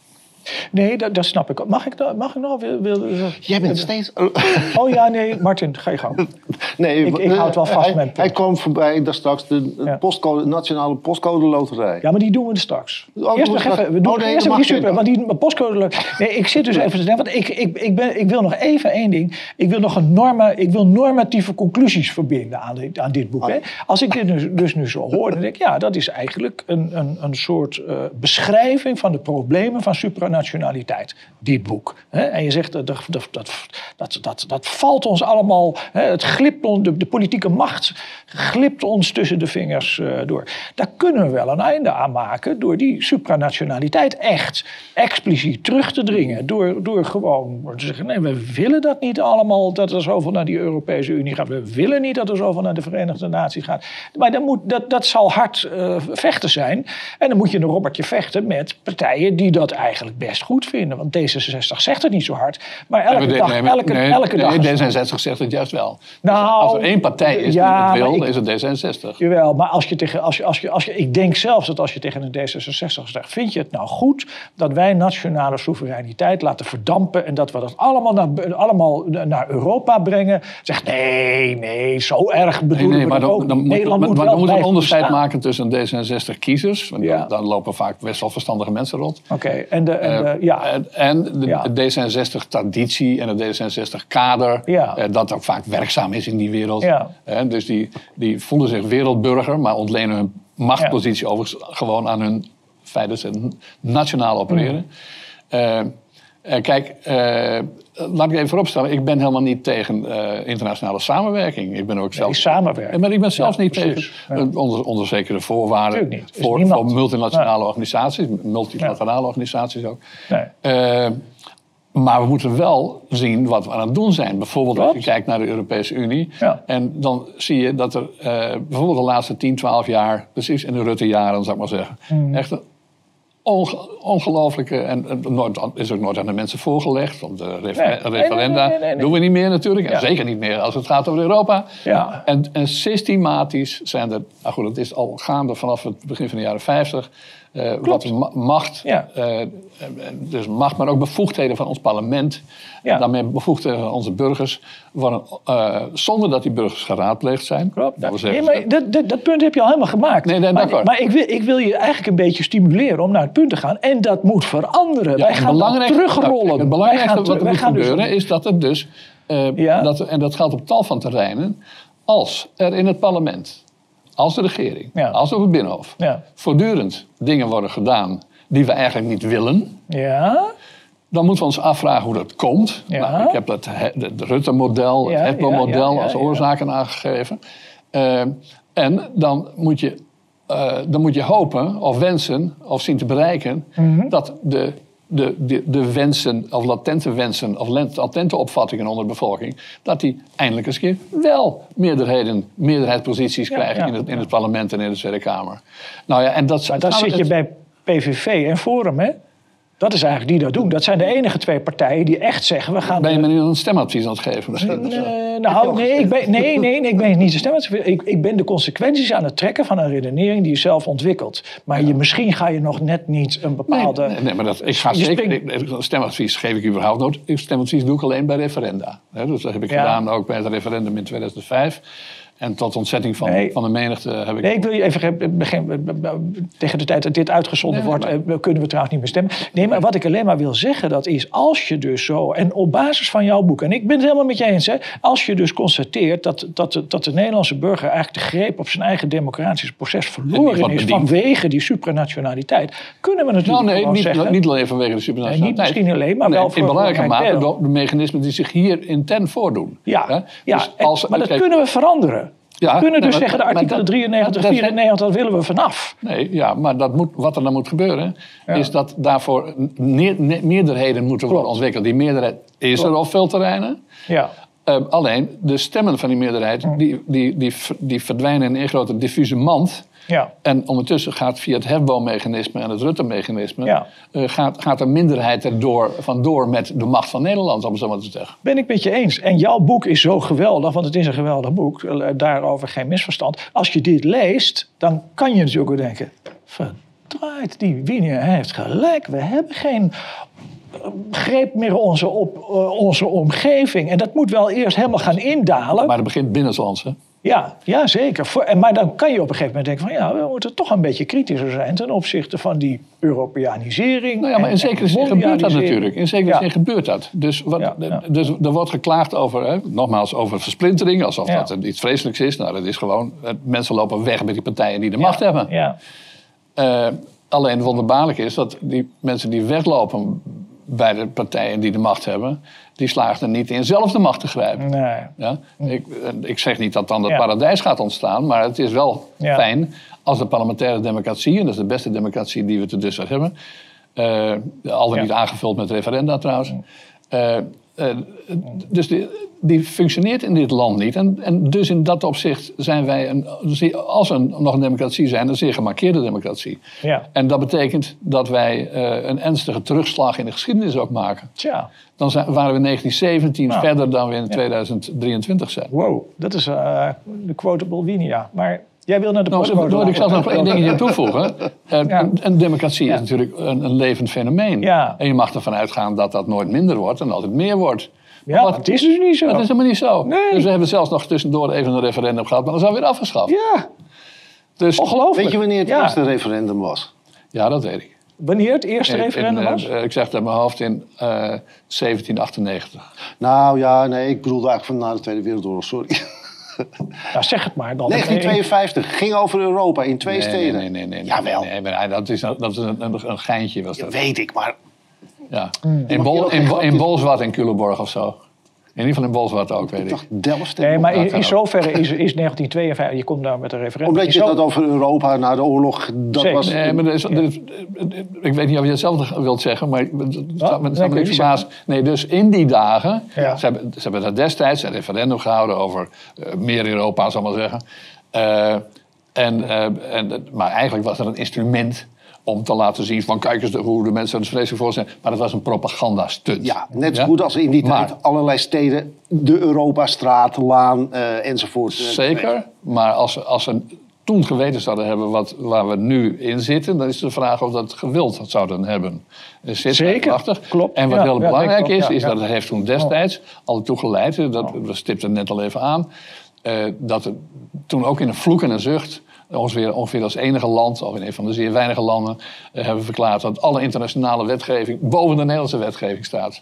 Nee, dat, dat, snap ik. Mag ik, mag ik nog? Wil, wil, Jij bent steeds... Oh ja, nee, Martin, ga je gang. <laughs> Nee, ik, ik houd wel vast hij, mijn Hij kwam voorbij daar straks, de postcode, nationale postcode loterij. Ja, maar die doen we straks. Oh, eerst nog even, we doen oh, nee, eerst die super, want die postcode... Nee, ik zit dus even te denken, want ik, ik, ik, ben, ik wil nog even één ding. Ik wil nog een norma, ik wil normatieve conclusies verbinden aan dit, aan dit boek. Ah. Hè. Als ik dit dus, dus nu zo hoor, dan denk ik, ja, dat is eigenlijk een, een, een soort uh, beschrijving van de problemen van supranationale nationaliteit, dit boek. En je zegt, dat, dat, dat, dat, dat valt ons allemaal, het glipt ons, de, de politieke macht glipt ons tussen de vingers eh, door. Daar kunnen we wel een einde aan maken door die supranationaliteit echt expliciet terug te dringen. Door, door gewoon te zeggen, nee, we willen dat niet allemaal, dat er zoveel naar die Europese Unie gaat. We willen niet dat er zoveel naar de Verenigde Naties gaat. Maar dan moet, dat, dat zal hard uh, vechten zijn. En dan moet je een robbertje vechten met partijen die dat eigenlijk best goed vinden. Want D66 zegt het niet zo hard. Maar elke nee, dag, nee, elke, nee, elke dag... Nee, D66 zegt het juist wel. Nou, als er één partij is ja, die het wil, is het D66. Jawel, maar als je tegen... Als je, als je, als je, ik denk zelfs dat als je tegen een D66 zegt... vind je het nou goed dat wij nationale soevereiniteit laten verdampen... en dat we dat allemaal naar, allemaal naar Europa brengen? Zegt nee, nee, zo erg bedoelen nee, nee, maar dan, ook. Dan, Nederland moet, maar, dan moet een onderscheid maken tussen D66-kiezers. Ja. Dan, lopen vaak best wel verstandige mensen rond. Oké, en de... En de ja. En de, D66-traditie en het D66-kader, eh, dat ook vaak werkzaam is in die wereld. dus die, die voelen zich wereldburger, maar ontlenen hun machtspositie overigens gewoon aan hun feit dat ze nationaal opereren. Mm. Eh, eh, kijk, laat ik even vooropstellen, ik ben helemaal niet tegen internationale samenwerking. Ik ben ook zelf. Nee, samenwerking. Maar ik ben zelfs niet precies. tegen, onder, onder zekere voorwaarden, voor, voor, multinationale organisaties, multilaterale organisaties ook. Nee. Maar we moeten wel zien wat we aan het doen zijn. Bijvoorbeeld als je kijkt naar de Europese Unie. En dan zie je dat er uh, bijvoorbeeld de laatste 10, 12 jaar, precies in de Rutte-jaren zou ik maar zeggen, mm. echt een ongelooflijke, en, en nooit, is ook nooit aan de mensen voorgelegd, om de referenda nee, doen we niet meer natuurlijk. En zeker niet meer als het gaat over Europa. Ja. En, en systematisch zijn er, nou goed, het is al gaande vanaf het begin van de jaren 50, uh, wat macht, ja. uh, dus macht, maar ook bevoegdheden van ons parlement. Ja. En daarmee bevoegdheden van onze burgers. Uh, zonder dat die burgers geraadpleegd zijn. Klopt. Dat, nee, maar dat, dat, dat, punt heb je al helemaal gemaakt. Nee, nee, maar, maar ik, wil, ik wil je eigenlijk een beetje stimuleren om naar het punt te gaan. En dat moet veranderen. Ja, wij gaan terugrollen. Het belangrijkste wat er moet dus gebeuren is dat er dus... dat, en dat geldt op tal van terreinen. Als er in het parlement als de regering, als ook het Binnenhof, ja. voortdurend dingen worden gedaan die we eigenlijk niet willen. Ja. Dan moeten we ons afvragen hoe dat komt. Nou, ik heb dat, het Rutte-model, het HEPO-model als oorzaken aangegeven. Uh, en dan moet, je, uh, dan moet je hopen of wensen of zien te bereiken mm dat de de, de, de wensen, of latente wensen, of latente opvattingen onder de bevolking, dat die eindelijk eens keer wel meerderheden, meerderheidsposities krijgen In, het, in het parlement en in de Tweede Kamer. Nou ja, en dat, maar zit je bij PVV en Forum, hè? Dat is eigenlijk die dat doen. Dat zijn de enige twee partijen die echt zeggen: we gaan. Ben je me nu een stemadvies aan het geven? Nee, nou, nee, ik ben, nee, nee, nee, ik ben niet de stem. Ik, ik ben de consequenties aan het trekken van een redenering die je zelf ontwikkelt. Maar je, misschien ga je nog net niet een bepaalde. nee, nee, maar dat, ik ga zeker, springt- een stemadvies geef ik überhaupt nooit. Een Stemadvies doe ik alleen bij referenda. Dus dat heb ik Ja. gedaan ook bij het referendum in 2005. En tot ontzetting van, Nee. van de menigte heb ik... Nee, ik wil je even begin, tegen de tijd dat dit uitgezonden Nee, wordt, maar- eh, kunnen we trouwens niet meer stemmen. Nee, maar wat ik alleen maar wil zeggen, dat is als je dus zo, en op basis van jouw boek, en ik ben het helemaal met je eens, hè, als je dus constateert dat, dat, de- dat de Nederlandse burger eigenlijk de greep op zijn eigen democratisch proces verloren is vanwege die supranationaliteit, kunnen we natuurlijk Nou nee, niet, zeggen. niet alleen vanwege de supernationaliteit. Nee, niet misschien alleen, maar Nee, wel voor in belangrijke mate de mechanismen die zich hier intern voordoen. ja, Hè? ja Dus en- als- maar dat kijk, kunnen we veranderen. Ja, we kunnen dus maar- zeggen, de dat- 93, dat- 94, dat willen we vanaf. Nee, ja, maar dat moet, wat er dan moet gebeuren, Ja. is dat daarvoor ne- ne- meerderheden moeten worden ontwikkeld. Die meerderheid is er op veel terreinen. Ja. Eh, alleen de stemmen van die meerderheid, Mm. die, die, die, die verdwijnen in een grote diffuse mand. Ja. En ondertussen gaat via het hefboommechanisme en het Rutte-mechanisme... Ja. eh, gaat, gaat de minderheid erdoor vandoor met de macht van Nederland, om het zo maar te zeggen. Ben ik met je eens. En jouw boek is zo geweldig, want het is een geweldig boek. eh, Daarover geen misverstand. Als je dit leest, dan kan je natuurlijk ook denken... Verdraait, die Wiener heeft gelijk. We hebben geen eh, greep meer onze, op, onze omgeving. En dat moet wel eerst helemaal gaan indalen. Maar dat begint binnenlands, hè? Ja, ja zeker. Maar dan kan je op een gegeven moment denken van... ja, we moeten toch een beetje kritischer zijn... ten opzichte van die Europeanisering. Nou ja, maar in zekere zin gebeurt dat natuurlijk. In zekere Ja. zin gebeurt dat. Dus, wat, Ja, ja. dus er wordt geklaagd over, hè, nogmaals, over versplintering. Alsof dat iets vreselijks is. Nou, dat is gewoon, eh, mensen lopen weg met die partijen die de macht hebben. Ja, Eh, alleen wonderbaarlijk is dat die mensen die weglopen bij de partijen die de macht hebben... die slagen er niet in zelf de macht te grijpen. nee. Ja? Ik, ik zeg niet dat dan het Ja. paradijs gaat ontstaan, maar het is wel Ja. fijn als de parlementaire democratie, en dat is de beste democratie die we tot dusver hebben, eh al dan niet aangevuld met referenda trouwens. eh, eh, dus die, die functioneert in dit land niet. En, en dus in dat opzicht zijn wij, een, als we nog een democratie zijn, een zeer gemarkeerde democratie. Ja. En dat betekent dat wij eh, een ernstige terugslag in de geschiedenis ook maken. Tja, Dan zijn, waren we in 1917 Nou. verder dan we in 2023 zijn. wow. Dat is eh, de quotable Winia. Maar jij wil naar de Nou, postcode. wil ik zelfs nog één dingetje <laughs> toevoegen. Eh, Ja. een, een democratie is natuurlijk een, een levend fenomeen. Ja. En je mag ervan uitgaan dat dat nooit minder wordt en altijd meer wordt. Ja, het is dus niet zo. Dat is helemaal niet zo. Nee. Dus we hebben zelfs nog tussendoor even een referendum gehad, maar dat is alweer afgeschaft. Ja, Dus, ongelooflijk. Weet je wanneer het Ja. eerste referendum was? ja, dat weet ik. Wanneer het eerste referendum eh, was? eh, ik zeg het uit mijn hoofd in eh 1798. Nou ja, nee, ik bedoelde eigenlijk van na de Tweede Wereldoorlog, sorry. <laughs> <laughs> Nou, zeg het maar dan. 1952, ging over Europa in twee Nee, steden. nee, nee, nee. nee, Jawel. Nee, maar dat is, dat is een, een, een geintje. Was dat. Weet ik, maar Ja. Hmm. In, Bol, in, in en Culemborg of zo. In ieder geval in Bolsward ook, weet ik ik. dacht Delft. Nee, maar in, in zoverre is, is 1952, je komt daar met een referendum. Omdat je dat over Europa na de oorlog, dat Zeker. was... Nee, maar is, is- ik weet niet of je hetzelfde wilt zeggen, maar het staat me- nee, niks verbaasd. Nee, dus in die dagen, Ja. ze, hebben, ze hebben daar destijds een referendum gehouden over eh, meer Europa, zal ik maar zeggen. Eh, en, eh, en, maar eigenlijk was dat een instrument om te laten zien van kijk eens hoe de mensen er vreselijk voor zijn. Maar dat was een propagandastunt. Ja, net zo Ja? goed als in die Maar- tijd allerlei steden, de Europastraat, Laan eh, enzovoort. eh, Zeker, maar als, ze- als ze toen geweten zouden hebben wat, waar we nu in zitten, dan is de vraag of dat gewild zouden hebben. Dus zit Zeker, prachtig. klopt. En wat Ja, heel ja, belangrijk is, is ja. dat het heeft toen destijds al toe geleid, eh, dat, we stipten het net al even aan, eh, dat het toen ook in een vloek en een zucht, ongeveer, ongeveer als enige land, of in een van de zeer weinige landen, eh, hebben we verklaard dat alle internationale wetgeving boven de Nederlandse wetgeving staat.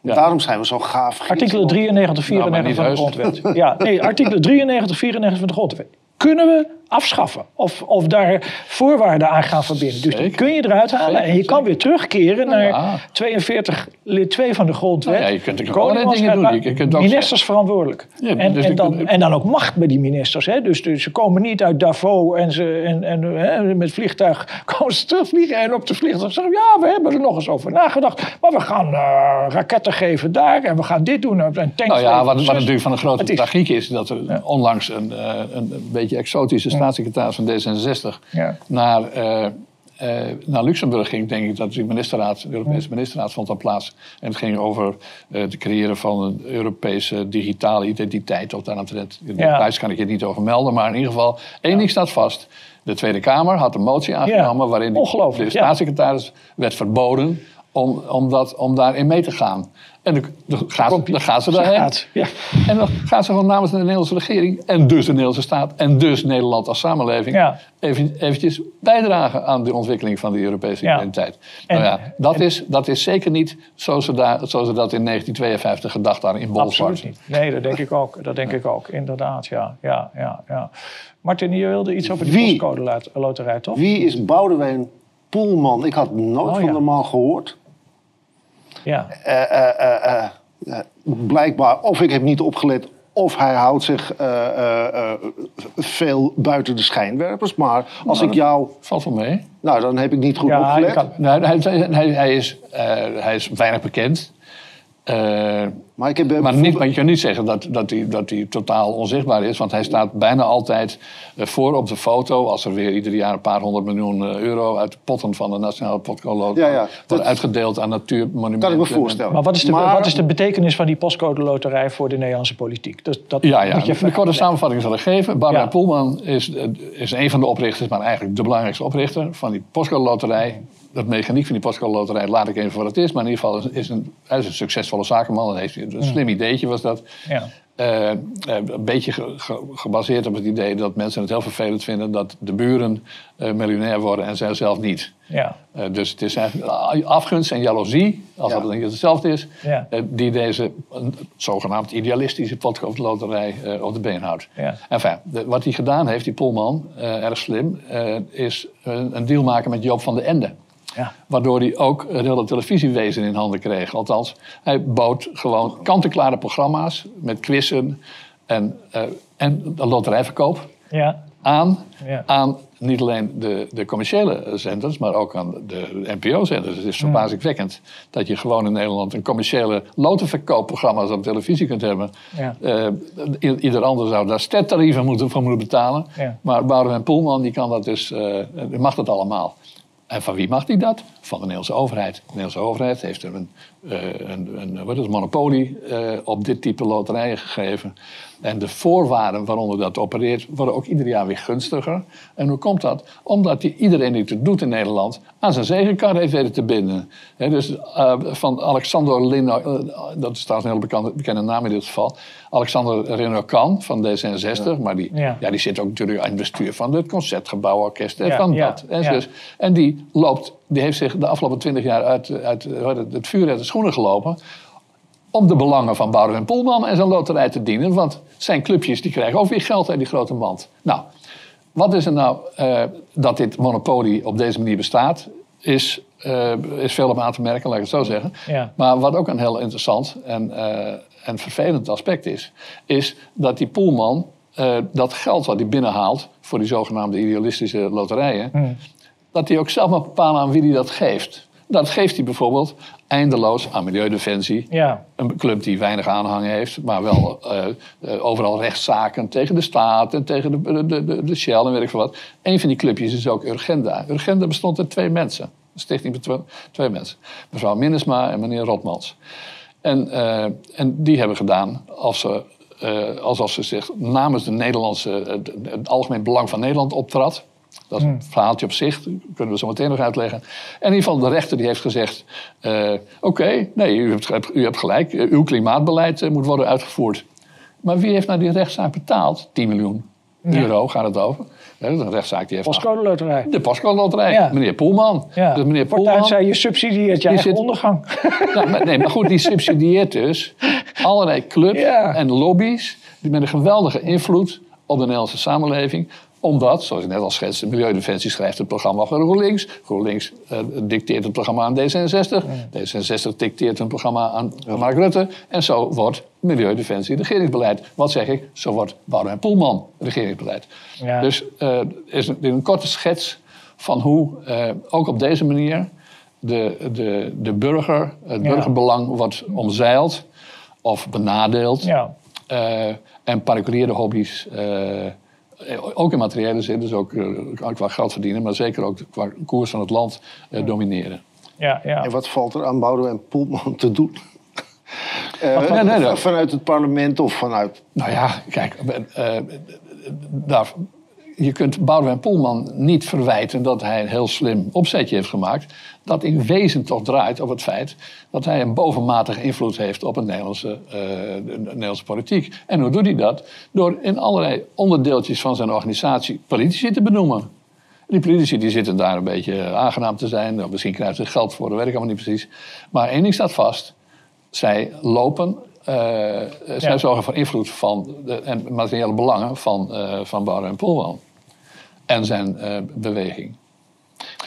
Ja. Daarom zijn we zo gaaf. Artikelen 93, 94 Nou, maar van niet de grondwet. Ja, nee, artikelen 93, 94 van de grondwet. Kunnen we afschaffen. Of, of daar voorwaarden aan gaan verbinden. Dus die kun je eruit halen. Zeker, en je kan weer terugkeren naar Ja. 42 lid 2 van de grondwet. Nou ja, je kunt was dingen doen. Je kunt ook ministers verantwoordelijk. Ja, en, dus en, dan, kunt- en dan ook macht bij die ministers. Hè? Dus, dus ze komen niet uit Davos en, ze, en, en hè, met vliegtuig <laughs> komen ze terugvliegen. En op de vliegtuig zeggen ja, we hebben er nog eens over nagedacht. Maar we gaan eh, raketten geven daar en we gaan dit doen. En tanks Nou ja, wat, wat natuurlijk van de grote tragiek is, dat er onlangs een, eh, een, een beetje exotische staatssecretaris van D66 Ja. naar eh, eh, naar Luxemburg ging, denk ik dat de ministerraad, de Europese ministerraad vond plaats. En het ging over eh, het creëren van een Europese digitale identiteit. Of daaromtrent. In Ja. prijs kan ik je niet over melden, maar in ieder geval, één ding staat vast. De Tweede Kamer had een motie aangenomen waarin de- staatssecretaris werd verboden om, om, dat, om daarin mee te gaan. En dan, dan, gaat, dan gaan ze daarheen. Gaat, ja. En dan gaan ze gewoon namens de Nederlandse regering en dus de Nederlandse staat en dus Nederland als samenleving Ja. even, eventjes bijdragen aan de ontwikkeling van die Europese Ja. identiteit. En- nou ja, dat, is, dat is zeker niet zoals ze, daar, zoals ze dat in 1952 gedacht hadden in Bolsward. Absoluut niet. Nee, dat denk ik ook. Dat denk ik ook, inderdaad. Ja, ja, ja, ja. Martin, je wilde iets over die postcode lot- loterij, toch? Wie is Boudewijn Poelman? Ik had nooit Oh, van ja. de man gehoord. Ja. Eh, eh, eh, blijkbaar, of ik heb niet opgelet, of hij houdt zich veel buiten de schijnwerpers. Maar als ik jou... Valt wel mee. Nou, dan heb ik niet goed Ja, opgelet. kan- Nou, hij, hij, hij, is, hij is weinig bekend. Eh, Maar ik heb... Maar, niet, maar je kan niet zeggen dat, dat, hij, dat hij totaal onzichtbaar is. Want hij staat bijna altijd eh, voor op de foto. Als er weer ieder jaar een paar honderd miljoen eh, euro uit de potten van de Nationale Potlood Ja, ja, wordt dat- uitgedeeld aan natuurmonumenten. kan ik me voorstellen. Maar wat is, de, Maar- wat is de betekenis van die postcode loterij voor de Nederlandse politiek? Dus dat Ja, ja. moet je de korte samenvatting zal ik geven. Barbara Ja. Poelman is, is een van de oprichters, maar eigenlijk de belangrijkste oprichter van die postcode loterij. Dat mechaniek van die postcode loterij laat ik even voor wat het is. Maar in ieder geval is, een, hij is een succesvolle zakenman. Dat heeft, een slim ideetje was dat. Ja. Eh, eh, een beetje ge- ge- gebaseerd op het idee dat mensen het heel vervelend vinden dat de buren eh, miljonair worden en zij zelf niet. Ja. Dus het is eigenlijk afgunst en jaloezie, als Ja. dat niet hetzelfde is, Ja. die deze zogenaamd idealistische potloodloterij eh op de been houdt. Ja. Enfin, de- wat hij gedaan heeft, die Polman, erg slim, is een, een deal maken met Joop van den Ende. Ja. Waardoor hij ook het hele televisiewezen in handen kreeg. Althans, hij bood gewoon kant-en-klare programma's met quizzen en, eh, en loterijverkoop Ja. aan, Ja. aan niet alleen de, de commerciële zenders, maar ook aan de NPO-zenders. Het is verbazingwekkend dat je gewoon in Nederland een commerciële lotenverkoopprogramma's op televisie kunt hebben. Ja. Eh, ieder ander zou daar stettarieven moeten, voor moeten betalen. Ja. Maar Boudewijn Poelman die kan dat dus, eh, die mag dat allemaal. En van wie mag hij dat? Van de Nederlandse overheid. De Nederlandse overheid heeft hem een, eh, een, een wat is monopolie eh, op dit type loterijen gegeven. En de voorwaarden waaronder dat opereert worden ook ieder jaar weer gunstiger. En hoe komt dat? Omdat hij iedereen die het doet in Nederland aan zijn zegenkar heeft weten te binden. Dus eh, van Alexander Lino, eh, dat is trouwens een hele bekende, bekende naam in dit geval. Alexander Renocan van D66, maar die, Ja. ja. die zit ook natuurlijk aan het bestuur van het Concertgebouworkest en Ja, van dat. En, dus, en die, loopt, die heeft zich de afgelopen twintig jaar uit, uit het, het vuur uit de schoenen gelopen. Om de belangen van Boudewijn Poelman en zijn loterij te dienen. Want zijn clubjes die krijgen ook weer geld uit die grote mand. Nou, wat is er nou eh, dat dit monopolie op deze manier bestaat? Is, eh, is veel op aan te merken, laat ik het zo zeggen. Ja. Maar wat ook een heel interessant en, eh, en vervelend aspect is, is dat die Poelman dat geld wat hij binnenhaalt voor die zogenaamde idealistische loterijen, dat hij ook zelf mag bepalen aan wie hij dat geeft. Dat geeft hij bijvoorbeeld eindeloos aan Milieudefensie. Ja. Een club die weinig aanhang heeft, maar wel eh, eh, overal rechtszaken tegen de staat en tegen de, de, de, de Shell en weet ik veel wat. Een van die clubjes is ook Urgenda. Urgenda bestond uit twee mensen. Een stichting met twee, mensen. Mevrouw Minnesma en meneer Rotmans. En, eh, en die hebben gedaan als ze, alsof ze zich namens de Nederlandse, het, het algemeen belang van Nederland optrad. Dat is een verhaaltje op zich, dat kunnen we zo meteen nog uitleggen. En in ieder geval, de rechter die heeft gezegd... eh, oké, nee, u hebt, u hebt gelijk, eh, uw klimaatbeleid eh, moet worden uitgevoerd. Maar wie heeft nou die rechtszaak betaald? 10 miljoen euro gaat het over. Ja, dat is een rechtszaak die heeft... Postcode loterij. De postcode loterij, Ja. meneer Poelman. Ja. Dus meneer Poelman... zei, je subsidieert je Die eigen zit- ondergang. <laughs> Maar, nee, maar goed, die subsidieert dus allerlei clubs Ja. en lobby's... die met een geweldige invloed op de Nederlandse samenleving omdat, zoals ik net al schetste, Milieudefensie schrijft het programma van GroenLinks. GroenLinks eh, dicteert het programma aan D66. D66 dicteert een programma aan Mark Rutte. En zo wordt Milieudefensie regeringsbeleid. Wat zeg ik? Zo wordt Boudewijn Poelman regeringsbeleid. Ja. Dus eh is een, een korte schets van hoe eh, ook op deze manier de, de, de burger, het Ja. burgerbelang wordt omzeild of benadeeld. Ja. En particuliere hobby's ook in materiële zin, dus ook uh, qua geld verdienen, maar zeker ook qua koers van het land uh, domineren. Ja, ja. En wat valt er aan Boudewijn Poelman te doen? <laughs> Uh, nee, nee, vanuit het parlement of vanuit. Nou ja, kijk, daar, je kunt Boudewijn Poelman niet verwijten dat hij een heel slim opzetje heeft gemaakt. Dat in wezen toch draait op het feit dat hij een bovenmatige invloed heeft op het Nederlandse, uh, de Nederlandse politiek. En hoe doet hij dat? Door in allerlei onderdeeltjes van zijn organisatie politici te benoemen. Die politici die zitten daar een beetje aangenaam te zijn. Misschien krijgen ze geld voor, dat weet ik allemaal niet precies. Maar één ding staat vast. Zij lopen uh, zij zorgen voor invloed van de, en materiële belangen van, uh, van Boudewijn Poelman en zijn uh, beweging.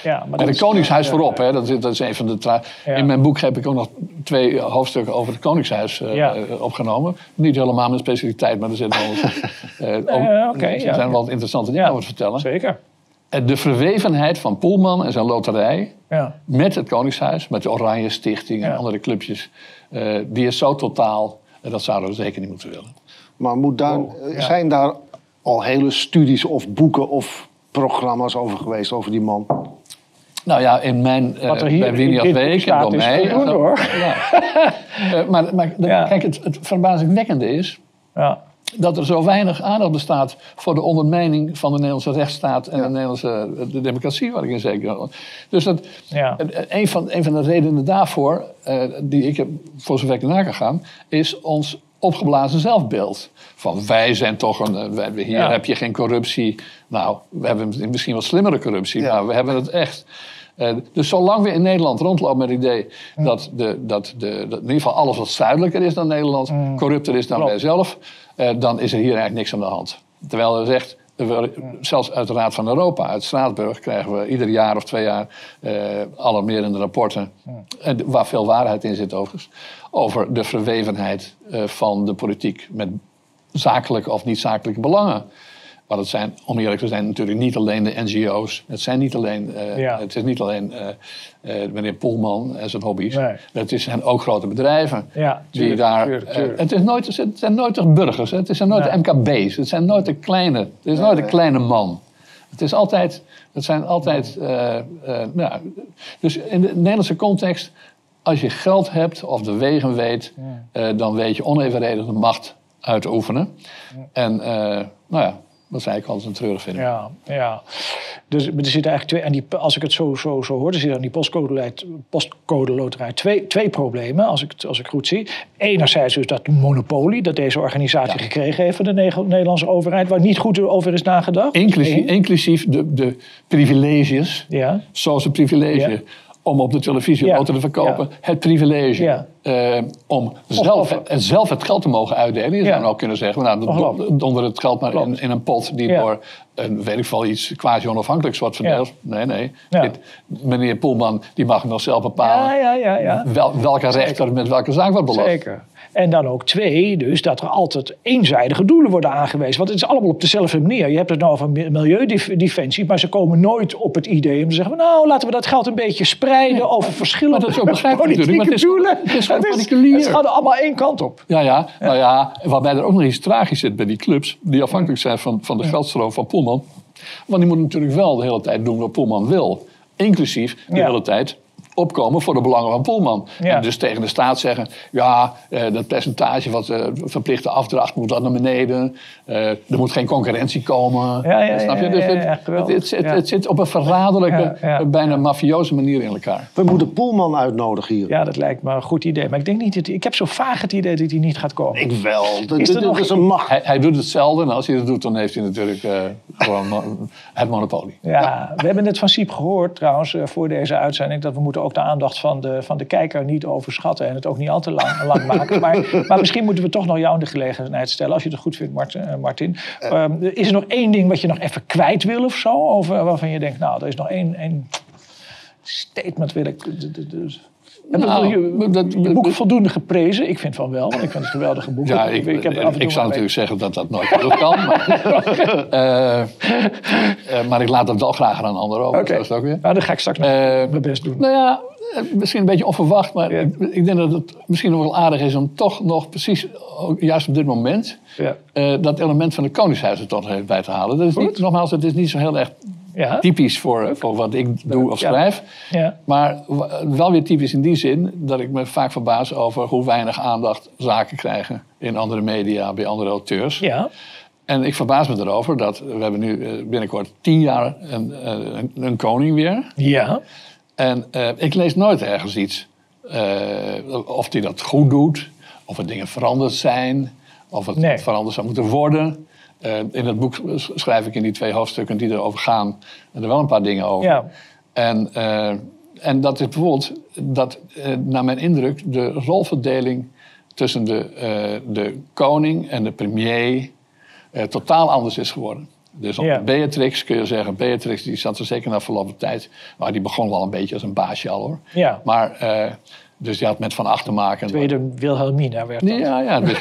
Ja, maar en het Koningshuis voorop, hè, dat, is, dat is een van de. In mijn boek heb ik ook nog twee hoofdstukken over het Koningshuis uh, opgenomen. Niet helemaal mijn specialiteit, maar er zitten wel, uh, <laughs> okay, zijn wel interessante dingen over te vertellen. Zeker. De verwevenheid van Poelman en zijn loterij met het Koningshuis, met de Oranje Stichting en andere clubjes, die is zo totaal. dat zouden we zeker niet moeten willen. Maar moet daar, zijn daar al hele studies of boeken of programma's over geweest, over die man? Nou ja, in mijn, uh, bij Winias Week en door mij. Doen, hoor. Ja. uh, maar maar ja. kijk, het, het verbazingwekkende is ja. dat er zo weinig aandacht bestaat voor de ondermijning van de Nederlandse rechtsstaat en de Nederlandse de democratie, waar ik in zeker Dus dat, een, van, een van de redenen daarvoor, uh, die ik heb, voor zover ik ernaar kan gaan, is ons opgeblazen zelfbeeld. Van wij zijn toch een. Eh, hier heb je geen corruptie. Nou, we hebben misschien wat slimmere corruptie, maar we hebben het echt. Uh, dus zolang we in Nederland rondlopen met het idee dat, de, dat, de, dat in ieder geval alles wat zuidelijker is dan Nederland, mm. corrupter is dan Klopt. wij zelf, uh, dan is er hier eigenlijk niks aan de hand. Terwijl er zegt, zelfs uit de Raad van Europa, uit Straatsburg, krijgen we ieder jaar of twee jaar uh, alarmerende rapporten. Waar veel waarheid in zit overigens over de verwevenheid uh, van de politiek met zakelijke of niet zakelijke belangen. Maar het zijn, om eerlijk te zijn, natuurlijk niet alleen de NGO's. Het, zijn niet alleen, uh, ja. het is niet alleen uh, meneer Poelman en zijn hobby's. Nee. Het zijn ook grote bedrijven. Ja, tuurlijk, die daar, tuurlijk, tuurlijk. het, is nooit, het zijn nooit de burgers, het zijn nooit nee. de MKB's. Het zijn nooit de kleine, het is nooit de kleine man. Het is altijd, het zijn altijd, nou, dus in de Nederlandse context als je geld hebt of de wegen weet, ja. uh, dan weet je onevenredig de macht uitoefenen. Ja. En uh, nou ja, dat is eigenlijk altijd een treurig vind. Ja, ja. Dus er zitten eigenlijk twee, en die, als ik het zo, zo, zo hoor, er zitten aan die postcode, postcode loterij twee, twee problemen, als ik het als ik goed zie. Enerzijds dus dat monopolie dat deze organisatie ja. gekregen heeft van de Nederlandse overheid, waar niet goed over is nagedacht. Inclusief, inclusief de, de privileges, ja. zoals een privilege om op de televisie ja. auto te verkopen. Ja. Het privilege ja. uh, om zelf, zelf het geld te mogen uitdelen. Je zou ook kunnen zeggen, nou, donder het geld maar in, in, een pot die door een, weet ik veel, iets quasi-onafhankelijks wordt verdeeld. Nee, nee. Dit, meneer Poelman die mag nog zelf bepalen wel, welke rechter met welke zaak wordt belast. Zeker. En dan ook twee, dus dat er altijd eenzijdige doelen worden aangewezen. Want het is allemaal op dezelfde manier. Je hebt het nou over milieudefensie, maar ze komen nooit op het idee om te zeggen: Nou, laten we dat geld een beetje spreiden over verschillende dat is ook <laughs> politieke maar het is, doelen. Het is, het is, het gaat allemaal één kant op. Ja, ja, nou ja, waarbij er ook nog iets tragisch zit bij die clubs, die afhankelijk zijn van, van de geldstroom van Poelman. Want die moeten natuurlijk wel de hele tijd doen wat Poelman wil. Inclusief de hele tijd opkomen voor de belangen van Polman. En dus tegen de staat zeggen, ja, eh, dat percentage wat uh, verplichte afdracht moet dat naar beneden. Uh, er moet geen concurrentie komen. Ja, ja, Snap je? Dus het, het, het, zit op een verraderlijke, bijna mafioze manier in elkaar. We moeten Polman uitnodigen hier. Ja, dat lijkt me een goed idee. Maar ik denk niet dat ik heb zo vaag het idee dat hij niet gaat komen. Ik wel. Dat, is, is een macht. Hij, hij, doet hetzelfde en als hij dat doet, dan heeft hij natuurlijk uh, gewoon het monopolie. Ja, we hebben net van Siep gehoord trouwens voor deze uitzending dat we moeten ook de aandacht van de, van de kijker niet overschatten en het ook niet al te lang, lang maken. Maar, maar misschien moeten we toch nog jou in de gelegenheid stellen, als je het goed vindt, Martin. Martin. Um, is er nog één ding wat je nog even kwijt wil of zo? Over, waarvan je denkt, nou, er is nog één, één statement wil ik... d- Nou, je, dat- je boek voldoende geprezen? Ik vind van wel, ik vind het een geweldige boek. Ja, ik, ik, heb zou natuurlijk zeggen dat dat nooit terug kan. Maar, <laughs> eh, eh, maar ik laat het wel graag aan een ander over. Oké, nou, dan ga ik straks nog Eh, mijn best doen. Nou ja, misschien een beetje onverwacht, maar ik, ik denk dat het misschien nog wel aardig is om toch nog precies, juist op dit moment, Ja. dat element van de Koningshuis er toch bij te halen. Dat is niet, nogmaals, het is niet zo heel erg Ja. typisch voor, voor wat ik doe of schrijf. Ja. Maar wel weer typisch in die zin dat ik me vaak verbaas over hoe weinig aandacht zaken krijgen in andere media, bij andere auteurs. Ja. En ik verbaas me erover dat we hebben nu eh, binnenkort tien jaar een, eh, een, een koning weer. Ja. En eh, ik lees nooit ergens iets. of hij dat goed doet, of er dingen veranderd zijn, of het Nee. veranderd zou moeten worden. Eh, in het boek sch- schrijf ik in die twee hoofdstukken die erover gaan, er wel een paar dingen over. Ja. En, eh, en dat is bijvoorbeeld, dat eh, naar mijn indruk, de rolverdeling tussen de, de koning en de premier totaal anders is geworden. Dus op Ja. Beatrix kun je zeggen, Beatrix die zat er zeker na verloop van tijd, maar die begon wel een beetje als een baasje al hoor. Ja. Maar, dus die had met Van Acht te maken. Tweede Wilhelmina werd dat. Ja, ja. Dus,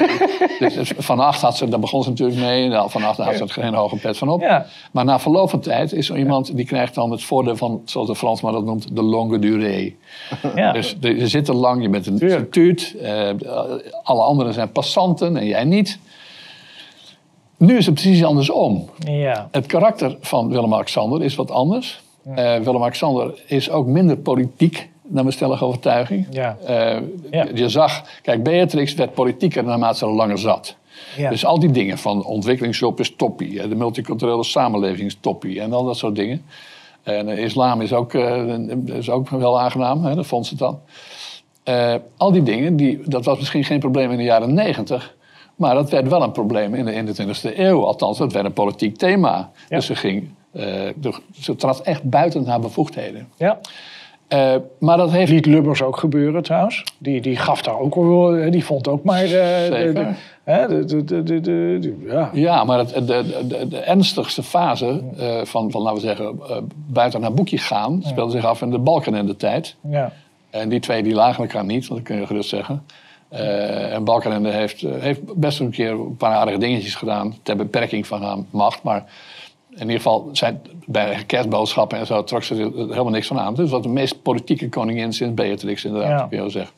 <laughs> dus van Acht had ze, daar begon ze natuurlijk mee. Nou, van Acht had ze er geen hoge pet van op. Ja. Maar na verloop van tijd is er iemand die krijgt dan het voordeel van, zoals de Fransman dat noemt, de longue durée. <laughs> Ja. Dus je zit er lang, je bent een instituut. eh, alle anderen zijn passanten en jij niet. Nu is het precies andersom. ja. Het karakter van Willem-Alexander is wat anders. Eh, Willem-Alexander is ook minder politiek, naar mijn stellige overtuiging. Ja. Eh, Ja. Je zag, kijk, Beatrix werd politieker naarmate ze er langer zat. Ja. Dus al die dingen van ontwikkelingshulp is toppie, de multiculturele samenleving is toppie en al dat soort dingen. En islam is ook, eh, is ook wel aangenaam, hè, dat vond ze dan. Eh, al die dingen, die, dat was misschien geen probleem in de jaren negentig. Maar dat werd wel een probleem in de 21e eeuw. Althans, dat werd een politiek thema. Ja. Dus ze, ging, de- ze trad echt buiten haar bevoegdheden. ja. Eh, maar dat heeft... Liet Lubbers ook gebeuren trouwens. Die, die gaf daar ook wel, eh, die vond ook maar. de, de, de, ja. Ja, maar het, de, ernstigste fase eh, van, van, laten we zeggen, buiten haar boekje gaan... speelde zich af in de Balkan in de tijd. Ja. En die twee die lagen elkaar niet, dat kun je gerust zeggen. Eh, en Balkenende heeft, heeft best een keer een paar aardige dingetjes gedaan... ter beperking van haar macht. Maar in ieder geval, zijn, bij kerstboodschappen en zo trok ze er helemaal niks van aan. Dus wat de meest politieke koningin sinds Beatrix, inderdaad, Ja. zeggen.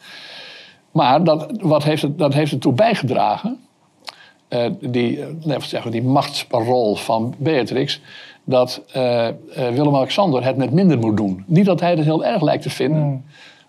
Maar dat, wat heeft het, dat heeft ertoe bijgedragen... eh, die, we zeggen, die machtsrol van Beatrix... dat eh, Willem-Alexander het met minder moet doen. Niet dat hij het heel erg lijkt te vinden...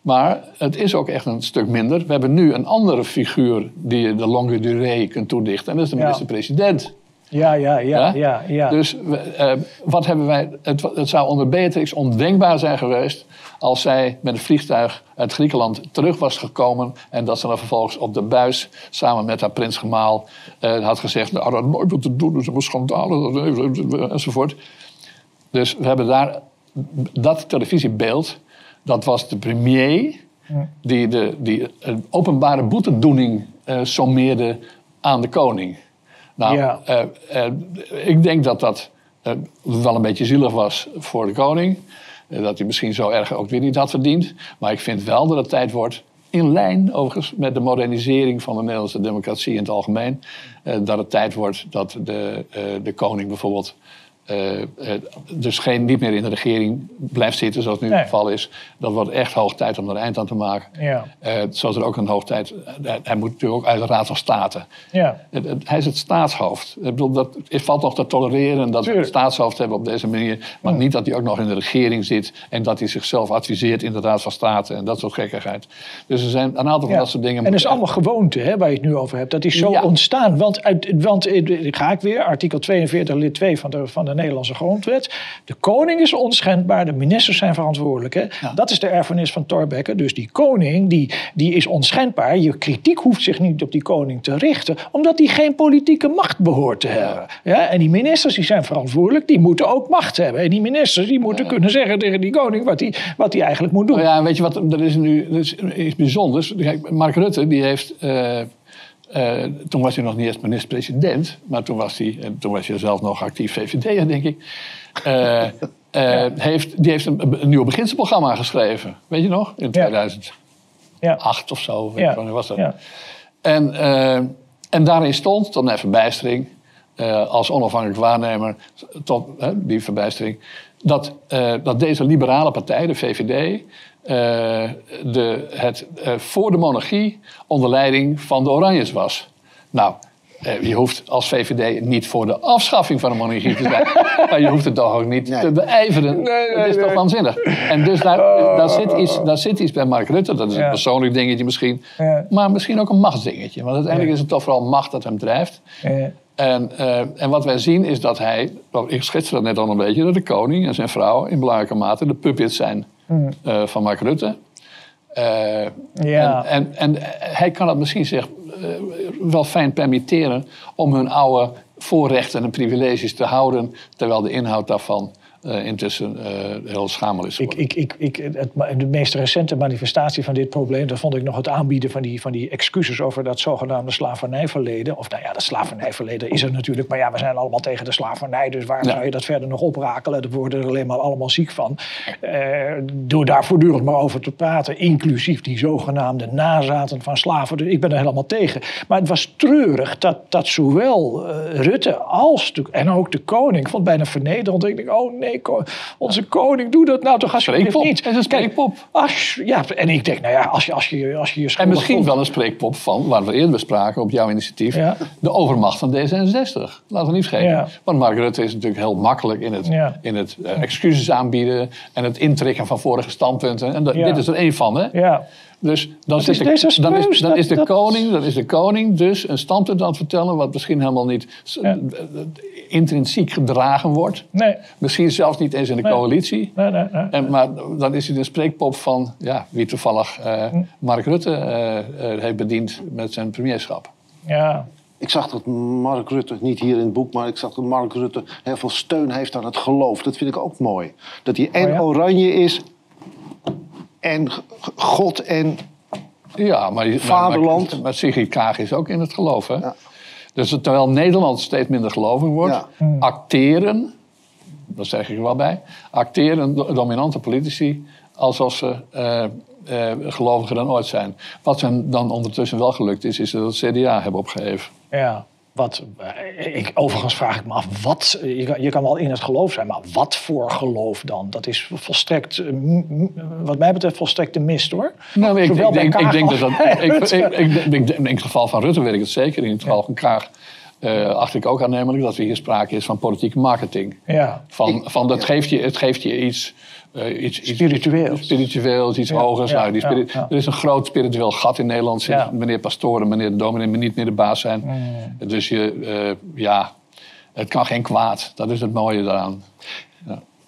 Maar het is ook echt een stuk minder. We hebben nu een andere figuur die je de longue durée kunt toedichten. En dat is de minister-president. Ja, ja, ja, Ja? ja, ja. Dus eh, wat hebben wij. Het, het zou onder Beatrix ondenkbaar zijn geweest. als zij met een vliegtuig uit Griekenland terug was gekomen. en dat ze dan vervolgens op de buis. samen met haar prinsgemaal. eh, had gezegd: Nou, dat nooit wat te doen, dat is een schandaal. enzovoort. Dus we hebben daar. dat televisiebeeld. dat was de premier. die, de, die een openbare boetedoening eh sommeerde aan de koning. Nou, Ja. eh, eh, ik denk dat dat eh, wel een beetje zielig was voor de koning. Dat hij misschien zo erg ook weer niet had verdiend. Maar ik vind wel dat het tijd wordt, in lijn overigens met de modernisering van de Nederlandse democratie in het algemeen. dat het tijd wordt dat de, de koning bijvoorbeeld. Eh, eh, dus geen, niet meer in de regering blijft zitten, zoals nu Nee. het geval is. Dat wordt echt hoog tijd om er een eind aan te maken. Ja. Eh, zoals er ook een hoog tijd. hij- hij moet natuurlijk ook uit de Raad van State. ja. Hij is het staatshoofd. Ik bedoel, dat het valt nog te tolereren dat we het staatshoofd hebben op deze manier. Maar niet dat hij ook nog in de regering zit en dat hij zichzelf adviseert in de Raad van State en dat soort gekkigheid. Dus er zijn een aantal van dat soort dingen. En dat is allemaal gewoonte hè, waar je het nu over hebt. Dat is zo ontstaan. Want, uit, want ga ik weer, artikel 42 lid 2 van de, van de Nederlandse grondwet. De koning is onschendbaar, de ministers zijn verantwoordelijk. Hè. Dat is de erfenis van Thorbecke. Dus die koning die, die is onschendbaar. Je kritiek hoeft zich niet op die koning te richten. Omdat hij geen politieke macht behoort te hebben. Ja, en die ministers die zijn verantwoordelijk. Die moeten ook macht hebben. En die ministers die moeten kunnen zeggen tegen die koning wat hij, wat eigenlijk moet doen. Nou ja, weet je wat, er is nu is iets bijzonders. Kijk, Mark Rutte, die heeft... eh, eh, toen was hij nog niet eens minister-president, maar toen was hij, en toen was hij zelf nog actief VVD'er, denk ik. Eh, <laughs> eh, heeft, die heeft een, een nieuw beginselprogramma geschreven. Weet je nog? In 2008 Ja. of zo. Weet Ja. wanneer was dat? Ja. En, en daarin stond, tot mijn verbijstering, als onafhankelijk waarnemer, tot die verbijstering, dat, dat deze liberale partij, de VVD, de, het eh, voor de monarchie onder leiding van de Oranjes was. Nou, eh, je hoeft als VVD niet voor de afschaffing van de monarchie te zijn. <laughs> maar je hoeft het toch ook niet Nee. te beijveren. dat is toch waanzinnig. En dus daar, daar, zit iets, daar zit iets bij Mark Rutte. Dat is Ja. een persoonlijk dingetje misschien. Ja. Maar misschien ook een machtsdingetje. Want uiteindelijk is het toch vooral macht dat hem drijft. En, eh, en wat wij zien is dat hij, ik schetste dat net al een beetje, dat de koning en zijn vrouw in belangrijke mate de puppets zijn eh, van Mark Rutte. Eh, Ja. en, en, en hij kan het misschien zich eh, wel fijn permitteren om hun oude voorrechten en privileges te houden, terwijl de inhoud daarvan intussen eh, heel schamel is Ik, geworden. ik, ik, ik, het, de meest recente manifestatie van dit probleem, dat vond ik nog het aanbieden van die, van die excuses over dat zogenaamde slavernijverleden. Of nou ja, dat slavernijverleden is er natuurlijk, maar ja, we zijn allemaal tegen de slavernij, dus waarom Ja. zou je dat verder nog oprakelen? Daar worden er alleen maar allemaal ziek van. Eh, door daar voortdurend maar over te praten, inclusief die zogenaamde nazaten van slaven. Dus ik ben er helemaal tegen. Maar het was treurig dat, dat zowel eh, Rutte als de, en ook de koning, vond bijna vernederend. Ik denk, oh nee, onze koning, doe dat nou toch alsjeblieft Spreekpop. niet. Het is een spreekpop. Als, ja, en ik denk, nou ja, als je als je, als je, je En misschien wel een spreekpop van, waar we eerder bespraken op jouw initiatief, Ja. de overmacht van D66. Laten we niet vergeten. Ja. Want Mark Rutte is natuurlijk heel makkelijk in het, Ja. in het eh, excuses aanbieden en het intrekken van vorige standpunten. En dat- dit is er één van, hè? Ja, Dus dan, is de, dan, is, dan, Dat- is de dat- koning, dan is de koning dus een standpunt aan het vertellen... wat misschien helemaal niet Ja. intrinsiek gedragen wordt. nee, Misschien zelfs niet eens in de Nee. coalitie. nee, nee. nee. En, maar dan is hij de spreekpop van ja, wie toevallig eh, Mark Rutte eh, eh, heeft bediend met zijn premierschap. Ja, Ik zag dat Mark Rutte, niet hier in het boek, maar ik zag dat Mark Rutte heel veel steun heeft aan het geloof. Dat vind ik ook mooi. Dat hij en Oh ja? oranje is en God en Ja, maar, Vaderland. Maar, maar Sigrid Kaag is ook in het geloof. Hè? Dus terwijl Nederland steeds minder gelovig wordt, Ja. Hmm. acteren, dat zeg ik er wel bij, acteren do- dominante politici alsof ze eh, eh, geloviger dan ooit zijn. Wat hen dan ondertussen wel gelukt is, is dat het CDA hebben opgeheven. ja. Wat, eh, ik, overigens vraag ik me af, wat, je, kan, je kan wel in het geloof zijn, maar wat voor geloof dan? Dat is volstrekt, eh, wat mij betreft, volstrekt de mist hoor. Nou, ik, Zowel denk, ik denk dat Ik, ik, Rutte. ik, ik, ik- in het geval van Rutte weet ik het zeker. In het geval van Kaag eh acht ik ook aannemelijk dat er hier sprake is van politieke marketing. Ja, Van, van dat geeft je, het geeft je iets. Eh, iets, iets Spiritueels. Spiritueels, iets Ja, hogers. ja, nou, die ja, ja. Er is een groot spiritueel gat in Nederland. sinds Ja. Meneer Pastoren, meneer de dominee niet meer de baas zijn. Dus je, eh, ja, het kan geen kwaad. Dat is het mooie daaraan.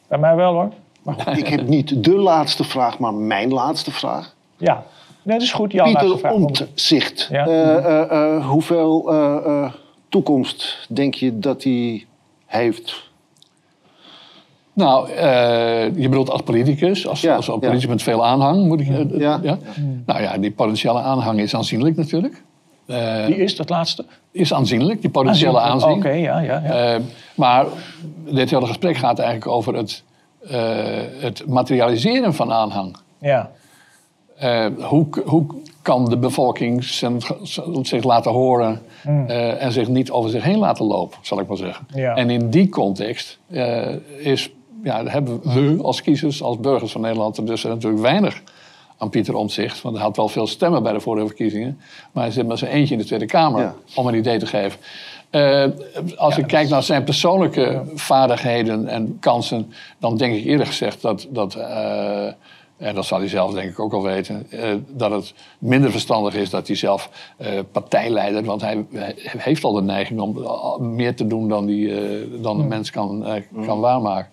bij mij wel hoor. Maar goed, ik heb niet de laatste vraag, maar mijn laatste vraag. ja, nee, dat is goed. Jouw laatste Pieter vraag. Omtzigt. Ja. Eh, eh, eh, hoeveel eh, eh, toekomst denk je dat hij heeft? Nou, eh, je bedoelt als politicus, als, Ja, als politicus met veel aanhang. Moet ik, eh, Ja. ja? Nou ja, die potentiële aanhang is aanzienlijk natuurlijk. Eh, Die is dat laatste? is aanzienlijk, die potentiële aanzien. Oké, ja, ja. ja. Eh, maar dit hele gesprek gaat eigenlijk over het, eh, het materialiseren van aanhang. ja. Eh, hoe, hoe kan de bevolking zijn- zich laten horen eh, en zich niet over zich heen laten lopen, zal ik maar zeggen. Ja. En in die context eh, is, ja, hebben we als kiezers, als burgers van Nederland, er dus natuurlijk weinig aan Pieter Omtzigt. Want hij had wel veel stemmen bij de vorige verkiezingen. Maar hij zit met zijn eentje in de Tweede Kamer, Ja. om een idee te geven. Eh, als ik kijk naar zijn persoonlijke vaardigheden en kansen, dan denk ik eerlijk gezegd dat, dat eh, en dat zal hij zelf denk ik ook al weten, eh, dat het minder verstandig is dat hij zelf eh, partijleider, want hij, hij heeft al de neiging om meer te doen dan, die, eh, dan een mens kan, kan waarmaken.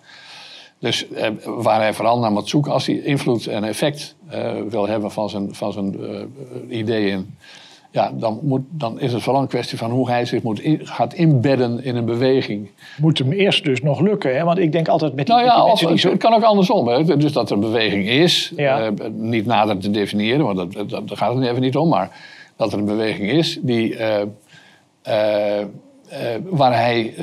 Dus eh, waar hij vooral naar moet zoeken als hij invloed en effect eh, wil hebben van zijn, van zijn eh, ideeën. Ja, dan, moet, dan is het vooral een kwestie van hoe hij zich moet in- gaat inbedden in een beweging. Moet hem eerst dus nog lukken, hè? Want ik denk altijd met die, Nou met ja, of, mensen die zo... het kan ook andersom. Hè. Dus dat er een beweging is, Ja. eh, niet nader te definiëren, want dat, dat, daar gaat het even niet om. Maar dat er een beweging is die, waar hij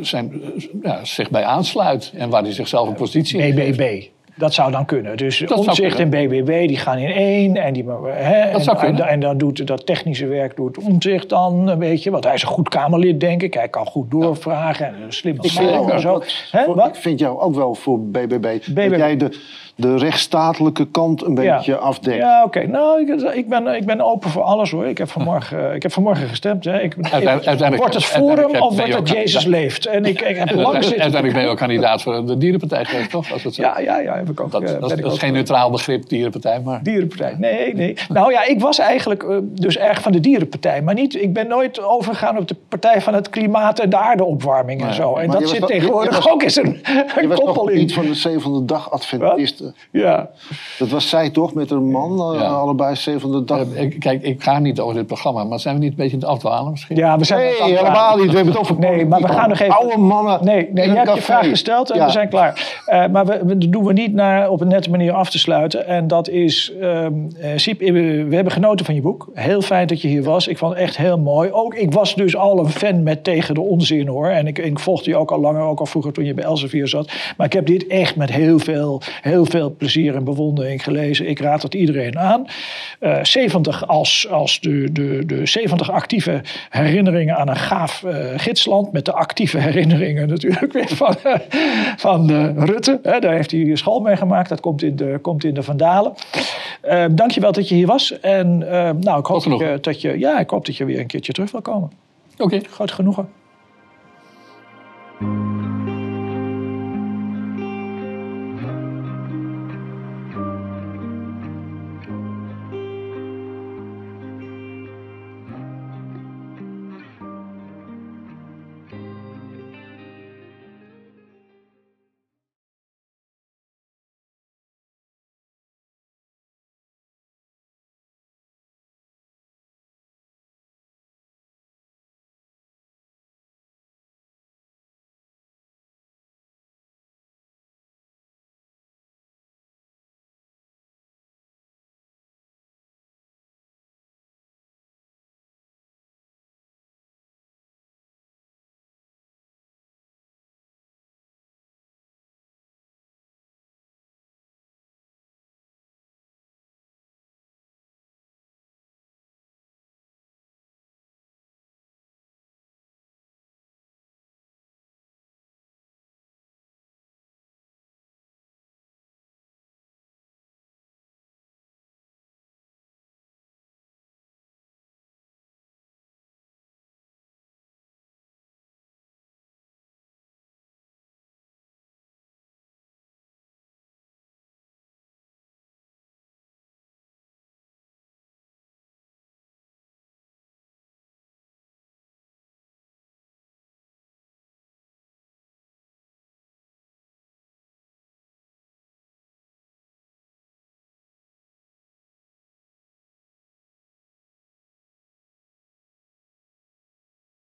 zijn, ja, zich bij aansluit en waar hij zichzelf een positie in. BBB. Dat zou dan kunnen. Dus Omtzigt en. BBB die gaan in één. En, die, hè, en, zou kunnen. en, en dan doet dat technische werk doet Omtzigt dan, weet je. Want hij is een goed Kamerlid, denk ik. Hij kan goed doorvragen en een slimme Ik vind, en zo. wat- Hè, wat? ik vind jou ook wel voor BBB, BBB. dat jij de, de rechtsstatelijke kant een beetje afdekt. Ja, oké. Nou, ik, ik, ben, ik ben open voor alles hoor. Ik heb vanmorgen, ik heb vanmorgen gestemd. Hè. Ik, Uiteindelijk- uiteindelijk- wordt het uiteindelijk Forum of wordt het Jezus leeft? En ik, ik heb lang zitten. Uiteindelijk ben je ook kandidaat voor de Dierenpartij geweest, toch? Als het zo. Ja, ja, ja, heb ik ook. dat, eh, dat, is- ik dat is ook- geen neutraal begrip, Dierenpartij, maar... Dierenpartij. Nee, nee. Nou ja, ik was eigenlijk eh, dus erg van de Dierenpartij. Maar niet, ik ben nooit overgegaan op de Partij van het Klimaat en de aardeopwarming en zo. En dat zit wel- tegenwoordig ook eens een, Je een was koppel nog in. iets van de zevende dag Adventisten. Ja. Dat was zij toch met een man, eh, Ja. allebei zevende dag. Eh, ik- Kijk, ik ga niet over dit programma, maar zijn we niet een beetje aan het afdwalen misschien? ja, we zijn Nee, het helemaal niet. We hebben het over Nee, maar we gaan nog even... Oude mannen Nee, nee je hebt je vraag gesteld en Ja. we zijn klaar. Eh, maar we, we- dat doen we niet naar, op een nette manier af te sluiten. En dat is... ehm eh, Siep, eh, we hebben genoten van je boek. Heel fijn dat je hier was. Ik vond het echt heel mooi. Ook, ik was dus al een fan met Tegen de Onzin, hoor. En ik, ik volgde je ook al langer, ook al vroeger toen je bij Elsevier zat. Maar ik heb dit echt met heel veel, heel veel plezier en bewondering gelezen. Ik raad het iedereen aan. Eh 70 als, als de, de, de 70 actieve herinneringen aan een gaaf eh, gidsland. Met de actieve herinneringen natuurlijk weer van, eh, van Rutte. Daar heeft hij school mee gemaakt. Dat komt in de, komt in de Vandalen. Dankjewel dat je hier was. En nou, ik hoop dat je, dat je, ja, ik hoop dat je weer een keertje terug wil komen. Oké. Groot genoegen.